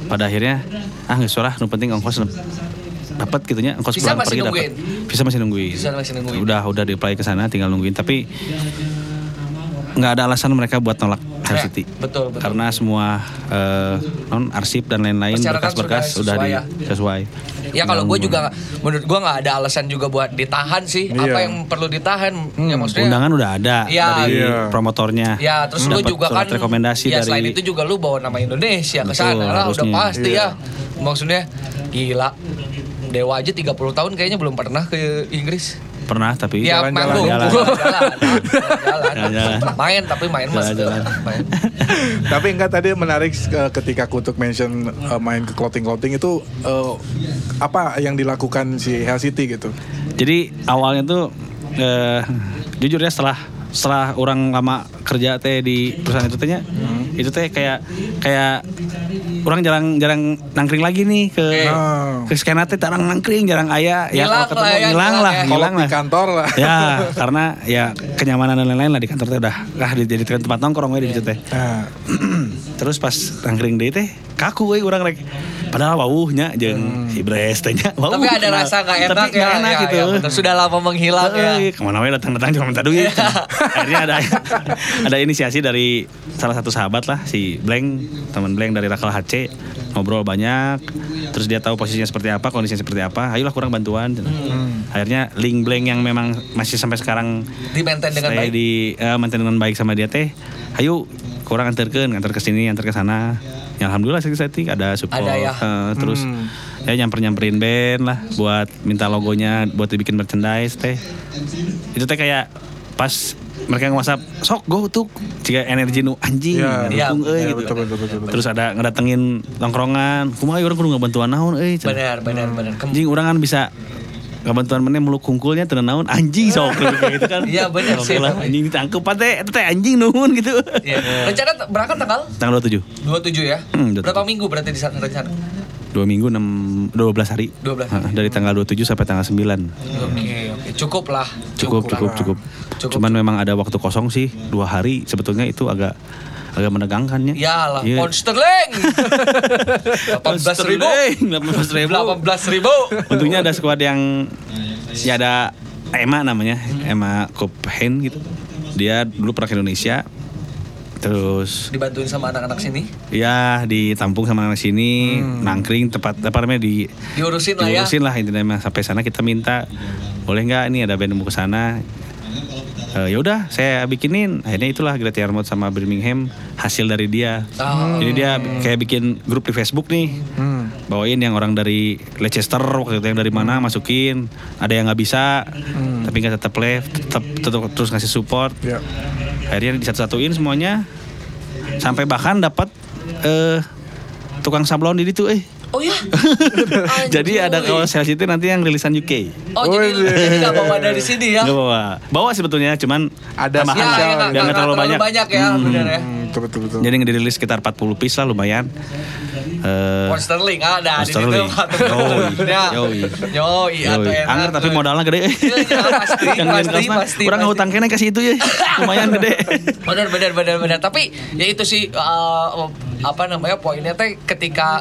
pada akhirnya ah nggak suara, nu penting ongkos dapat gitunya ongkos pulang pergi dapat visa masih nungguin Visa masih nungguin. udah udah di apply ke sana tinggal nungguin tapi nggak ada alasan mereka buat nolak Hell Ya, City betul, betul. karena semua eh, non arsip dan lain-lain berkas-berkas sudah sudah, sesuai di ya. sesuai Ya kalau gue juga menurut gue nggak ada alasan juga buat ditahan sih. Iya. Apa yang perlu ditahan? Ya maksudnya. undangan udah ada Iya. dari Iya. promotornya Ya terus lu Dapat juga kan rekomendasi ya dari selain itu juga lu bawa nama Indonesia ke sana lah udah pasti Iya. ya. Maksudnya gila. Dewa aja 30 tahun kayaknya belum pernah ke Inggris. Pernah tapi Ya Jalan-jalan. manggung, Jalan. jalan, jalan, Jalan-jalan. Main tapi main mas. Jalan-jalan. Main. Tapi enggak tadi menarik eh, ketika Kutuk mention eh, main ke clothing-clothing itu eh, apa yang dilakukan si Hell City gitu. Jadi awalnya tuh eh, jujur ya setelah setelah orang lama kerja teh di perusahaan itu tehnya itu teh kayak kayak orang jarang jarang nangkring lagi nih ke Oh. ke skena teh jarang nangkring jarang ayah ya kalau ketemu lah ya, hilang lah ya. Hilang di lah kantor lah. ya karena ya kenyamanan dan lain-lain lah di kantor teh udah ah jadi tempat nongkrong we di situ teh Nah, terus pas nangkring deh teh kaku we urang rek. Padahal wauhnya jeung si Bres teh nya wauh Tapi ada kenal. rasa gak enak Tapi ya, enak ya, gitu. ya, betul. Sudah lama menghilang ya. Eh, ke mana we datang-datang cuma minta duit. Akhirnya ada ada inisiasi dari salah satu sahabat lah si Blank teman Blank dari Rakal HC ngobrol banyak terus dia tahu posisinya seperti apa kondisinya seperti apa. Ayolah kurang bantuan. Akhirnya link Blank yang memang masih sampai sekarang Di maintain dengan baik. di eh, maintain dengan baik sama dia teh ayo kurang antarkan antar ke sini antar ke sana ya alhamdulillah setting ada support Ada ya. Eh, terus ya nyamper nyamperin band lah buat minta logonya buat dibikin merchandise teh itu teh kayak pas mereka nge-whatsapp sok go tuh jika energi nu anjing Iya. dukung, Iya, euy, iya, gitu. betul, betul, betul, betul. terus ada ngedatengin tongkrongan kumaha orang kudu ngabantuan naon euy cenah. Benar, benar, benar. Anjing orang kan bisa ngabantuan mana meluk kungkulnya tenan naon anjing sok gitu kan Iya, bener sih. Lah, anjing ditangkep teh teh anjing nuhun gitu Ya. Rencana berangkat tanggal tanggal 27 27 ya. Hmm, 27. Berapa minggu berarti di sana rencana? dua minggu 6 12 hari 12 Heeh, dari tanggal 27 sampai tanggal 9 Oke, oke. Cukup lah. cukup cukup, Cukup. cuman memang ada waktu kosong sih dua hari sebetulnya itu agak agak menegangkan ya lah, Iya. pound sterling. 18 ribu. 18 ribu 18 ribu. untungnya ada squad yang ya ada Emma namanya Emma Kophen gitu dia dulu pernah ke Indonesia terus Dibantuin sama anak-anak sini. ya ditampung sama anak sini nangkring tempat apa namanya di Diurusin lah ya. diurusin lah intinya sampai sana kita minta boleh nggak ini ada band mau ke sana Eh, ya udah saya bikinin. Akhirnya itulah Great Yarmouth sama Birmingham hasil dari dia. Oh. jadi dia kayak bikin grup di Facebook nih. Hmm. bawain yang orang dari Leicester waktu itu yang dari mana masukin. Ada yang nggak bisa tapi nggak tetap play tetap tetap terus ngasih support. Ya. akhirnya disatu-satuin semuanya. Sampai bahkan dapat eh tukang sablon di itu eh Oh ya. jadi ada kaos Hell City nanti yang rilisan UK Oh jadi, Wih. jadi gak bawa dari sini ya? Nggak bawa bawa sebetulnya cuman Ada tambahan Ya, ya, biar nggak- nggak terlalu banyak, ya, benar ya. Hmm, betul betul betul. jadi ngedirilis sekitar 40 piece lah lumayan Eh, Pound sterling ada Pound di situ. sterling. Yoi. Ya. Yoi. Yoi, Yoi. enak. Angger tapi modalnya gede Iya, iya, pasti, Yang pasti, pasti, Kurang ngutang kena kasih itu ya Lumayan gede Benar benar benar benar. Tapi ya itu sih uh, apa namanya poinnya teh ketika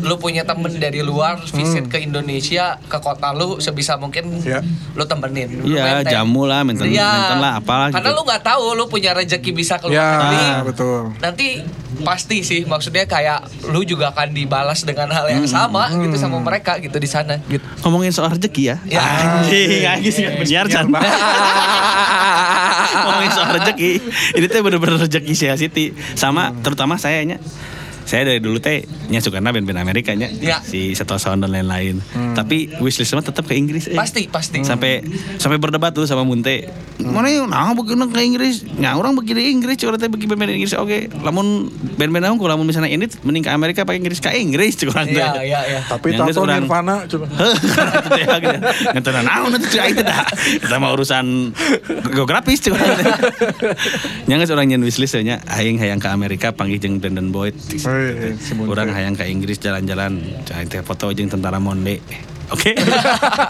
lu punya temen dari luar visit ke Indonesia ke kota lu sebisa mungkin Ya. lu temenin. Iya jamu lah Iya. maintain lah apalah Karena gitu. lu nggak tahu lu punya rezeki bisa keluar Ya, negeri. Betul. Nanti pasti sih maksudnya kayak lu juga akan dibalas dengan hal yang sama gitu sama mereka gitu di sana gitu. Ngomongin soal rezeki ya? Ya. Anjing Anjing sih penyiar Chan. Ngomongin soal rezeki. Ini tuh bener-bener rezeki Sia City Sama terutama saya nya saya dari dulu teh nya suka band-band Amerika nya Ya. si Seto Sound dan lain-lain tapi wishlist mah tetap ke Inggris eh. Pasti pasti. sampai sampai berdebat tuh sama Munte mana yuk nah begini ke Inggris ya orang begini Inggris curang teh bagi band-band Inggris oke lamun band-band kalau lamun misalnya ini mending ke Amerika pakai Inggris ke Inggris teh Iya iya iya. Tapi Yang tato orang- Nirvana coba. Ngerti naon itu cai dah. Kita mah urusan geografis cuman. Nya geus urang nyen wishlist nya aing hayang ke Amerika panggil jeung Brandon Boyd. Munte. Urang hayang ke Inggris jalan-jalan cai teh foto jeung tentara Monde. Oke.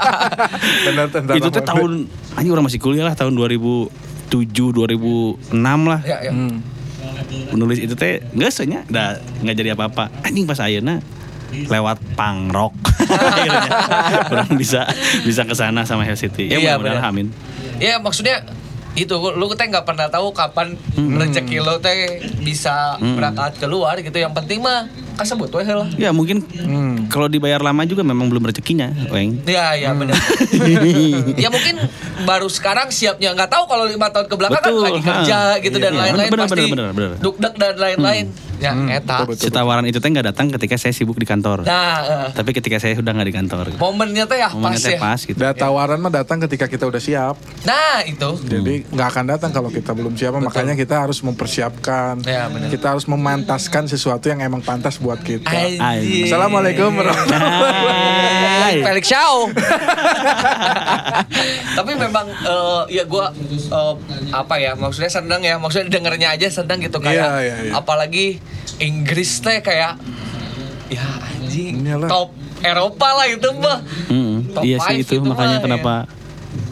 Benar tentara itu teh tahun anjing orang masih kuliah lah tahun 2007 2006 lah. Ya, ya. Hmm. Menulis itu teh geus nya da nggak jadi apa-apa. Anjing pas ayeuna lewat punk rock. Akhirnya Kurang bisa bisa ke sana sama Hell City. Ya Iya, mudah-mudahan benar. amin. Ya maksudnya itu lu teh nggak pernah tahu kapan rezeki lo teh bisa berangkat keluar gitu. Yang penting mah kasebut we heula. Ya mungkin Hmm. kalau dibayar lama juga memang belum rezekinya, Weng. Ya ya benar. ya mungkin baru sekarang siapnya nggak tahu kalau lima tahun ke belakang kan lagi kerja ha. gitu Iya, dan iya. lain-lain Benar, pasti benar, benar, benar. dukdek dan lain-lain. Ya eta. betul, betul. Si tawaran itu teh nggak datang ketika saya sibuk di kantor. Nah, eh, Tapi ketika saya sudah nggak di kantor. momennya teh ya pas Momennya teh ya. pas gitu. Dan tawaran mah datang ketika kita udah siap. Nah itu. Jadi nggak akan datang kalau kita belum siap. Makanya kita harus mempersiapkan. Ya, benar. kita harus memantaskan sesuatu yang emang pantas buat kita. Anjir. Assalamualaikum warahmatullahi Hai. Felix Shaw. Tapi memang eh, ya gua eh, apa ya maksudnya seneng ya maksudnya dengernya aja seneng gitu kayak Iya, iya, iya. apalagi Inggris teh kayak ya anjing Iyalah. top Eropa lah itu mah. Mm-mm. Top Iya sih itu, itu makanya mah, kenapa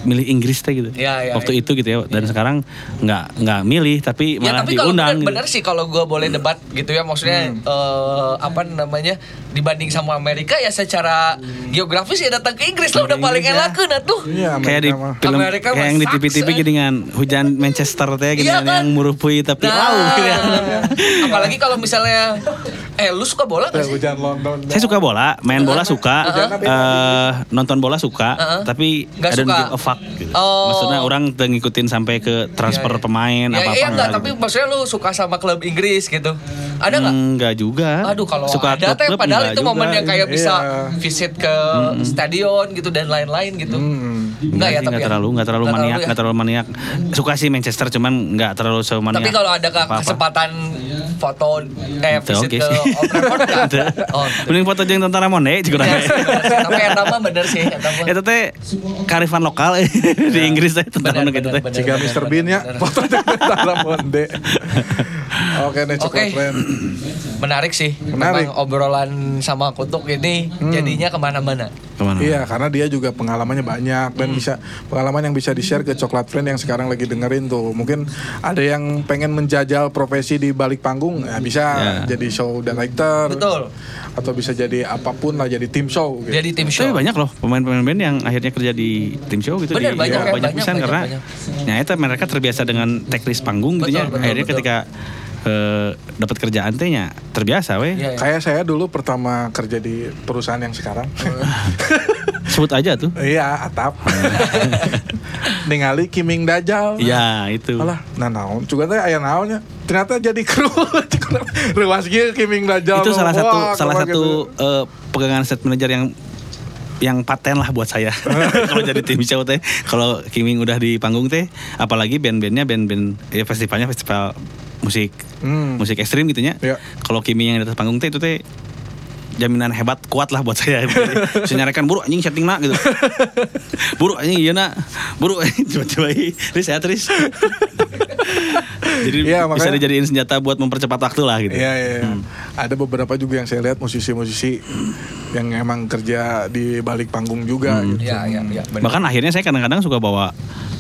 milih Inggris teh gitu. Ya, ya, Waktu ya. itu gitu ya dan sekarang nggak nggak milih tapi Ya malah tapi diundang. bener, gitu. bener sih kalau gue boleh debat gitu ya maksudnya Hmm. eh, apa namanya dibanding sama Amerika ya secara geografis ya datang ke Inggris lah udah paling Inggris ya. enak nah tuh. Iya, kayak di film Amerika kayak yang di TV-TV eh. dengan hujan Manchester teh gini Iya kan, kan? yang murupui tapi Nah, wow gitu ya. apalagi kalau misalnya eh lu suka bola Ya, gak sih? hujan London. Saya suka bola, main bola suka, Uh-huh. eh, nonton bola suka, Uh-huh. tapi Nggak I don't suka. give a fuck gitu. Oh. Maksudnya orang ngikutin sampai ke transfer Iya, iya. pemain Ya, apa apa iya enggak, tapi maksudnya lu suka sama klub Inggris gitu. Ada nggak? Enggak juga. Aduh kalau suka ada teh klub-klub padahal itu momen yang kayak bisa Iya. visit ke stadion gitu dan lain-lain gitu. Hmm. Enggak ya tapi nggak ya? terlalu, nggak terlalu maniak, ya? nggak terlalu maniak. Suka sih Manchester, cuman nggak terlalu semaniak. Tapi kalau ada kesempatan foto eh Itu visit oke ke. Old Trafford. Oh. Mending foto jeung tentara Monde juga Ya, rame. tapi eta mah bener sih, eta. Itu teh karifan lokal di Inggris teh tentara Bener, gitu teh. Jika Mr. Bean ya, foto tentara Monde. Oke deh, Oke. coklat friend. Menarik sih. Menarik. Memang obrolan sama kutuk ini jadinya ke mana-mana. Ke mana? Iya, karena dia juga pengalamannya banyak dan bisa pengalaman yang bisa di-share ke Coklat Friend yang sekarang lagi dengerin tuh. Mungkin ada yang pengen menjajal profesi di balik panggung, ya bisa Ya. jadi show director. Betul. Atau bisa jadi apa pun lah, jadi tim show gitu. Jadi tim show. Tapi banyak loh pemain-pemain band yang akhirnya kerja di tim show gitu Bener, di, banyak ya, ya, banyak banyak, pisan banyak, karena banyak. ya itu mereka terbiasa dengan teknis panggung gitu Betul, ya. betul, akhirnya betul. ketika eh, dapat kerjaan teh nya terbiasa weh. Iya, iya. Kayak saya dulu pertama kerja di perusahaan yang sekarang. Sebut aja tuh. iya, atap. Ningali Kiming Dajal. Iya, itu. Alah, nah naon, juga teh aya naonnya. Ternyata jadi kru. Ruas ge Kiming Dajal. itu salah satu Wah, salah satu gitu. eh, pegangan set manager yang yang paten lah buat saya kalau jadi tim show teh kalau Kiming udah di panggung teh apalagi band-bandnya band-band ya festivalnya festival musik Hmm. musik ekstrim gitu nya Ya. kalau Kiming yang di atas panggung teh itu teh jaminan hebat kuat lah buat saya bisa nyarikan buru anjing setting nak gitu buru anjing iya nak buru anjing coba-coba Tris saya Tris jadi bisa makanya- dijadiin senjata buat mempercepat waktu lah gitu Iya, iya. iya. Ada beberapa juga yang saya lihat musisi-musisi yang emang kerja di balik panggung juga gitu. Iya, iya, iya. Bahkan akhirnya saya kadang-kadang suka bawa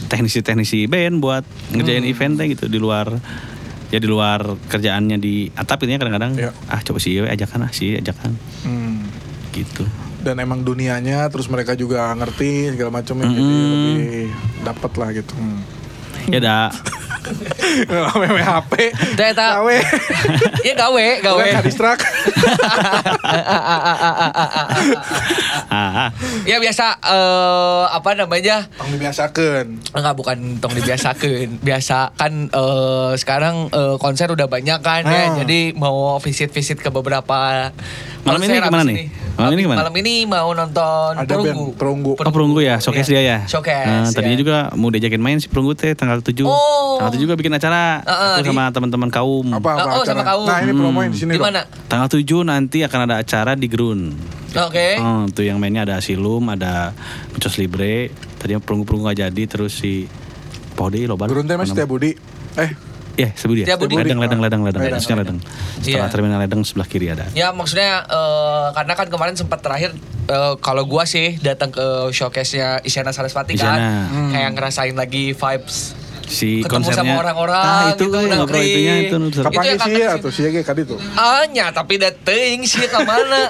teknisi-teknisi band buat ngerjain Hmm. eventnya gitu di luar ya di luar kerjaannya di atap ini kadang-kadang Iya. ah coba sih ajakan ah sih ajakan Hmm. gitu. Dan emang dunianya terus mereka juga ngerti segala macam ya, jadi lebih dapat lah gitu. Hmm. Ya dah. Mewe HP. Teh, eta- Gawe. Iya gawe, gawe. Gawe kadistrak. ah, ah. ya biasa eh, apa namanya? Tong dibiasakeun. Enggak bukan tong dibiasakan. Biasa kan eh, sekarang eh, konser udah banyak kan ya. Ah. Jadi mau visit-visit ke beberapa Malam ini ke mana nih? Malam ini ke mana? Malam ini mau nonton Ada Perunggu. band Perunggu. Oh perunggu ya, showcase dia ya. Showcase. Nah, tadinya ya. juga mau diajakin main si perunggu teh tanggal 7 Oh. Tanggal 7 juga bikin acara Heeh, itu di- sama teman-teman kaum. Apa apa Oh, sama acara? kamu. Nah, ini promoin di sini. Di mana? Tanggal 7 nanti akan ada acara di Gerun. Oke. Oh, tuh yang mainnya ada Asilum, ada Mucos Libre. Tadinya perunggu-perunggu gak jadi, terus si Podi Loban. Gurun teh Mas Budi. Eh, Iya, sebut dia. Setia Budi. Ledeng, ledeng, ledeng, ledeng. Ledeng. Maksudnya ledeng. Setelah Iya. terminal ledeng sebelah kiri ada. Ya maksudnya eh, karena kan kemarin sempat terakhir eh, kalau gua sih datang ke showcase-nya Isyana Sarasvati kan Isyana. kayak ngerasain lagi vibes si Ketemu konsernya sama orang-orang ah, itu gitu, ngobrol nangkring. itunya itu Nusur. Itu Kapan yang sih ya sih. tuh sih ge kadi tuh. Anya tapi dateng sih ke mana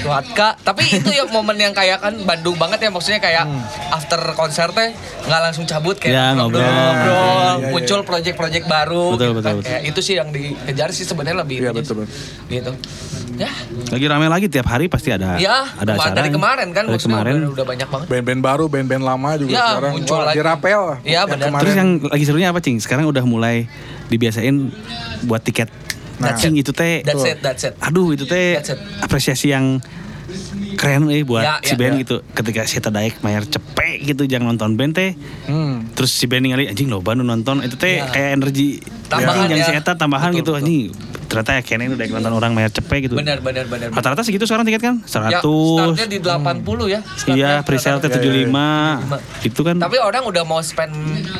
Kuat kak Tapi itu ya momen yang kayak kan Bandung banget ya Maksudnya kayak after konser teh nggak langsung cabut kayak Ya, ngobrol. ngobrol Iya, iya, Muncul project-project baru Betul, gitu betul, kan. betul. Kayak Itu sih yang dikejar sih sebenarnya lebih Iya, itunya betul, sih. Gitu Ya lagi rame lagi tiap hari pasti ada Ya ada acara dari kemarin kan dari kemarin udah, udah banyak banget Band-band baru, band-band lama juga Ya, sekarang muncul Wah, lagi. dirapel. Iya, Yang benar. kemarin. terus yang lagi serunya apa cing sekarang udah mulai dibiasain buat tiket Nah. cing itu teh That's it, that's it aduh itu teh apresiasi yang keren eh buat Ya, si ya, band ya. gitu ketika si Daek mayar cepet gitu jangan nonton band teh Hmm. terus si band ningali anjing loba nu nonton itu teh Ya. kayak energi Tambahan yang ya. si Eta tambahan Betul, gitu betul. anjing ternyata ya kene udah nonton orang mayar cepet gitu Benar benar benar rata-rata segitu sekarang tiket kan Ya, 100 startnya di 80 ya. startnya. iya presale teh Ya, ya, ya. 75 itu kan Tapi orang udah mau spend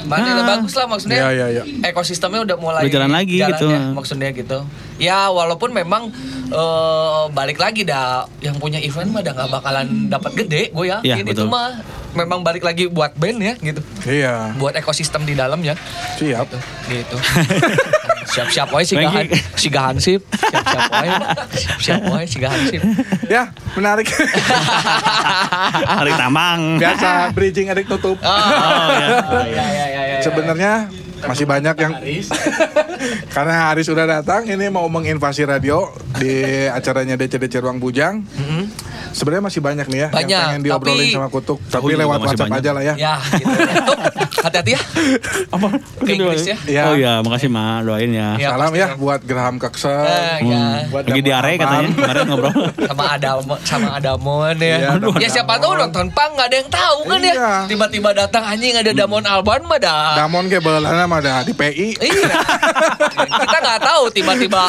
money Ah. lah bagus lah maksudnya. Iya, iya, iya. Ekosistemnya udah mulai Udah jalan lagi gitu. ya, maksudnya gitu. Ya walaupun memang eh, balik lagi dah yang punya event mah udah nggak bakalan dapat gede gue ya. Iya, Ini itu betul. mah memang balik lagi buat band ya gitu. Iya, Buat ekosistem di dalamnya siap. gitu. Siap-siap wae si Thank gahan you. si gahan sip. Siap-siap wae. Siap-siap wae si gahan sip. Ya, menarik. hari tambang Biasa bridging adik tutup. Oh, iya. Oh, iya, iya, iya, iya. Sebenarnya masih banyak yang karena Haris sudah datang ini mau menginvasi radio di acaranya DCDC Ruang Bujang. Sebenarnya masih banyak nih ya. Banyak, yang pengen diobrolin tapi- sama Kutuk, tapi juga lewat masih WhatsApp banyak. aja lah ya. Ya, gitu. Hati-hati ya. apa Ke Inggris ya. Iya. oh iya makasih ma doain ya Iya, Salam ya dong. buat Graham Keksel. Eh, ya. buat lagi diare katanya kemarin ngobrol sama Adamo sama Adamon ya. Iya, ya siapa tahu nonton pang nggak ada yang tahu kan Iya. ya. Tiba-tiba datang anjing ada Damon Alban mah dah. Damon ke belana mah dah di PI. Iya. Kita nggak tahu tiba-tiba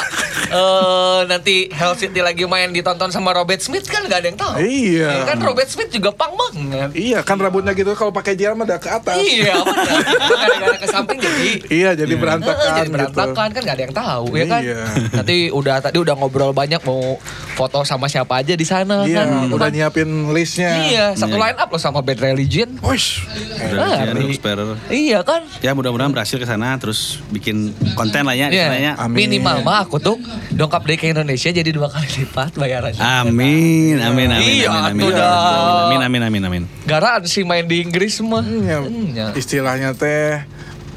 eh, nanti Hell City lagi main ditonton sama Robert Smith kan nggak ada yang tahu. Iya. Ya kan Robert Smith juga pang banget. Iya kan rambutnya gitu kalau pakai gel mah dah ke atas. Iya, benar. Gara-gara ke samping jadi Iya jadi berantakan Eh, jadi gitu. berantakan kan gak ada yang tahu ya kan. Iya. Nanti udah tadi udah ngobrol banyak mau foto sama siapa aja di sana Iya, kan. udah Kan. nyiapin listnya. Iya, satu Iya. line up loh sama Bad Religion. Wish. Ah, Dari. Explorer. Iya kan? ya mudah-mudahan berhasil ke sana terus bikin konten lah ya di Iya. sana ya Amin. Minimal mah aku tuh dongkap deh ke Indonesia jadi dua kali lipat bayarannya. Amin, amin, amin, Iya, amin, amin, tuh dah. amin, amin, amin, amin. Garaan sih main di Inggris semua. Iya. Iya. Istilahnya teh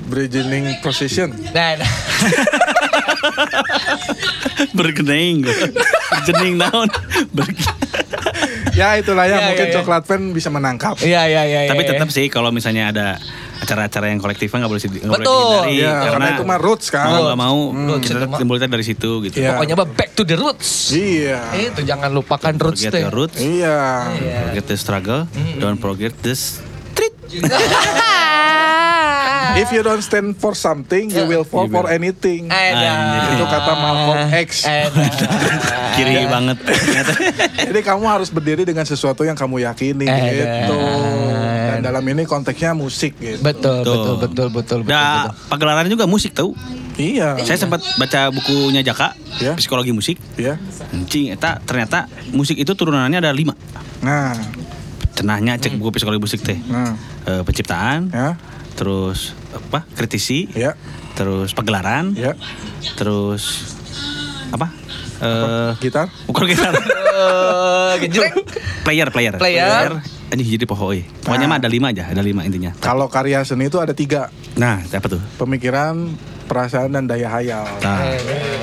bridging position. Nah, nah. Bergening, bergening naon, Ya itulah ya Iya, mungkin iya, iya. coklat fan bisa menangkap. Iya, iya, iya. Tapi iya. tetap sih kalau misalnya ada acara-acara yang kolektifnya nggak boleh, nggak boleh Betul. dihindari Iya, karena itu mah roots kan. mau nggak mau Roots kita timbulnya dari situ gitu. Iya. Pokoknya mah back to the roots. Iya. Itu jangan lupakan roots Forget teh. your roots, Iya. Iya. forget the struggle, don't forget the street. If you don't stand for something, you will fall for anything. Itu kata Malcolm X. Kiri banget. ternyata. Jadi kamu harus berdiri dengan sesuatu yang kamu yakini gitu. dan- dalam ini konteksnya musik gitu. Betul, betul, betul, betul, betul. Nah, pagelaran juga musik tahu. Iya. Saya sempat baca bukunya Jaka, Ya. psikologi musik. Iya. Cing, eta ternyata musik itu turunannya ada lima. Nah, Cenahnya cek buku psikologi musik teh. nah, Eh, penciptaan, ya, terus apa? Kritisi, ya, terus pagelaran, ya. terus apa? Eh, Gitar. bukan gitar. Eh, gejreng. player, player. Player. Anjing jadi poho euy. Pokoknya Nah. mah ada lima aja, ada lima intinya. Kalau karya seni itu ada tiga. Nah, apa tuh? Pemikiran, perasaan, dan daya hayal. Nah,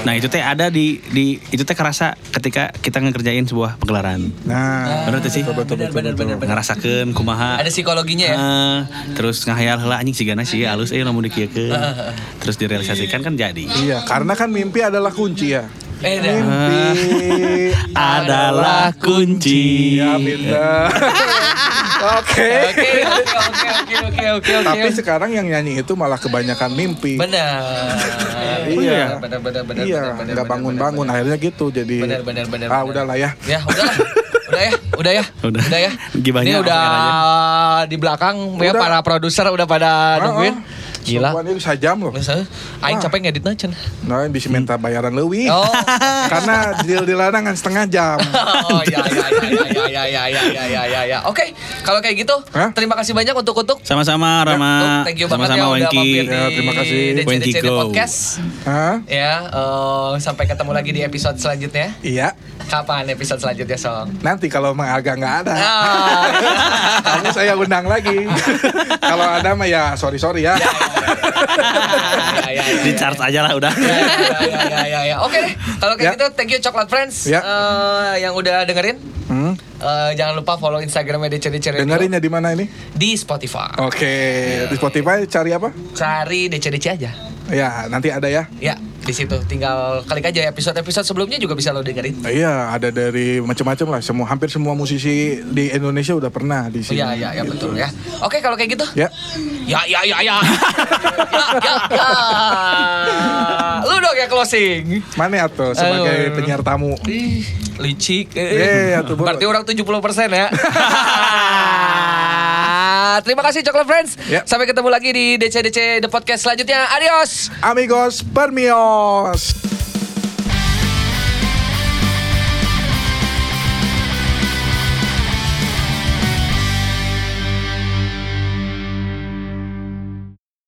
nah itu teh ada di di itu teh kerasa ketika kita ngekerjain sebuah pagelaran. Nah, Bener tuh sih? betul, betul, betul, betul. Ngerasakeun kumaha. Ada psikologinya ya. Eh, terus ngahayal heula anjing sigana sih alus eh lamun dikieukeun. terus direalisasikan kan jadi. Iya, karena kan mimpi adalah kunci ya. Edan. Mimpi Adalah kunci. Ya. Oke. Oke, oke, oke, oke, oke, oke, oke. Tapi sekarang yang nyanyi itu malah kebanyakan mimpi. benar. Iya. Benar, benar, benar, iya, benar, nggak benar, bangun-bangun. benar, Akhirnya gitu. Jadi, Benar, benar, benar, ah benar. udahlah ya. Ya, udah lah. Udah ya, udah ya. Udah. Udah ya. Gibahnya Ini udah di belakang ya Udah. para produser udah pada Ah, nungguin. Gila. Oh. Gila. Ini sajam loh. Misalnya, aing capek ngeditnya Cen. Nah, bisa minta bayaran lebih. Oh. Karena deal di ladang kan setengah jam. Oh ya ya ya ya ya ya ya ya ya ya ya. Oke, kalau kayak gitu, Hah? terima kasih banyak untuk untuk Sama-sama Rama. Thank you banget Sama-sama ya udah Ya, terima kasih. Wengki DCDC Go. Podcast. Hah? Ya, eh, sampai ketemu lagi di episode selanjutnya. Iya. Kapan episode selanjutnya, Song? Nanti kalau Mang Aga nggak ada, Ah, kamu saya undang lagi. kalau ada mah ya sorry sorry ya. ya, ya, ya, ya. Di charge aja lah udah. Ya, ya, ya, ya, ya. Oke deh, kalau kayak Ya. gitu, thank you Coklat Friends Ya. eh, yang udah dengerin. Hmm? Eh, jangan lupa follow Instagramnya DCDC Radio Dengerinnya di mana ini? di Spotify. Oke, di Spotify cari apa? Cari DCDC aja. Ya, nanti ada ya. Ya, di situ tinggal klik aja episode-episode sebelumnya juga bisa lo dengerin. Iya, ada dari macam-macam lah. Semua hampir semua musisi di Indonesia udah pernah di sini. Iya, iya, ya betul ya. Oke, kalau kayak gitu. Ya. Ya, ya, ya, ya. ya, ya, ya. Lu dong ya closing. Mana atau sebagai Aduh. penyiar tamu? Ih, licik. Iya, tuh, Bu. Berarti orang 70% ya. Terima kasih Coklat Friends. Ya. Sampai ketemu lagi di DCDC The Podcast selanjutnya. Adios. Amigos, permios.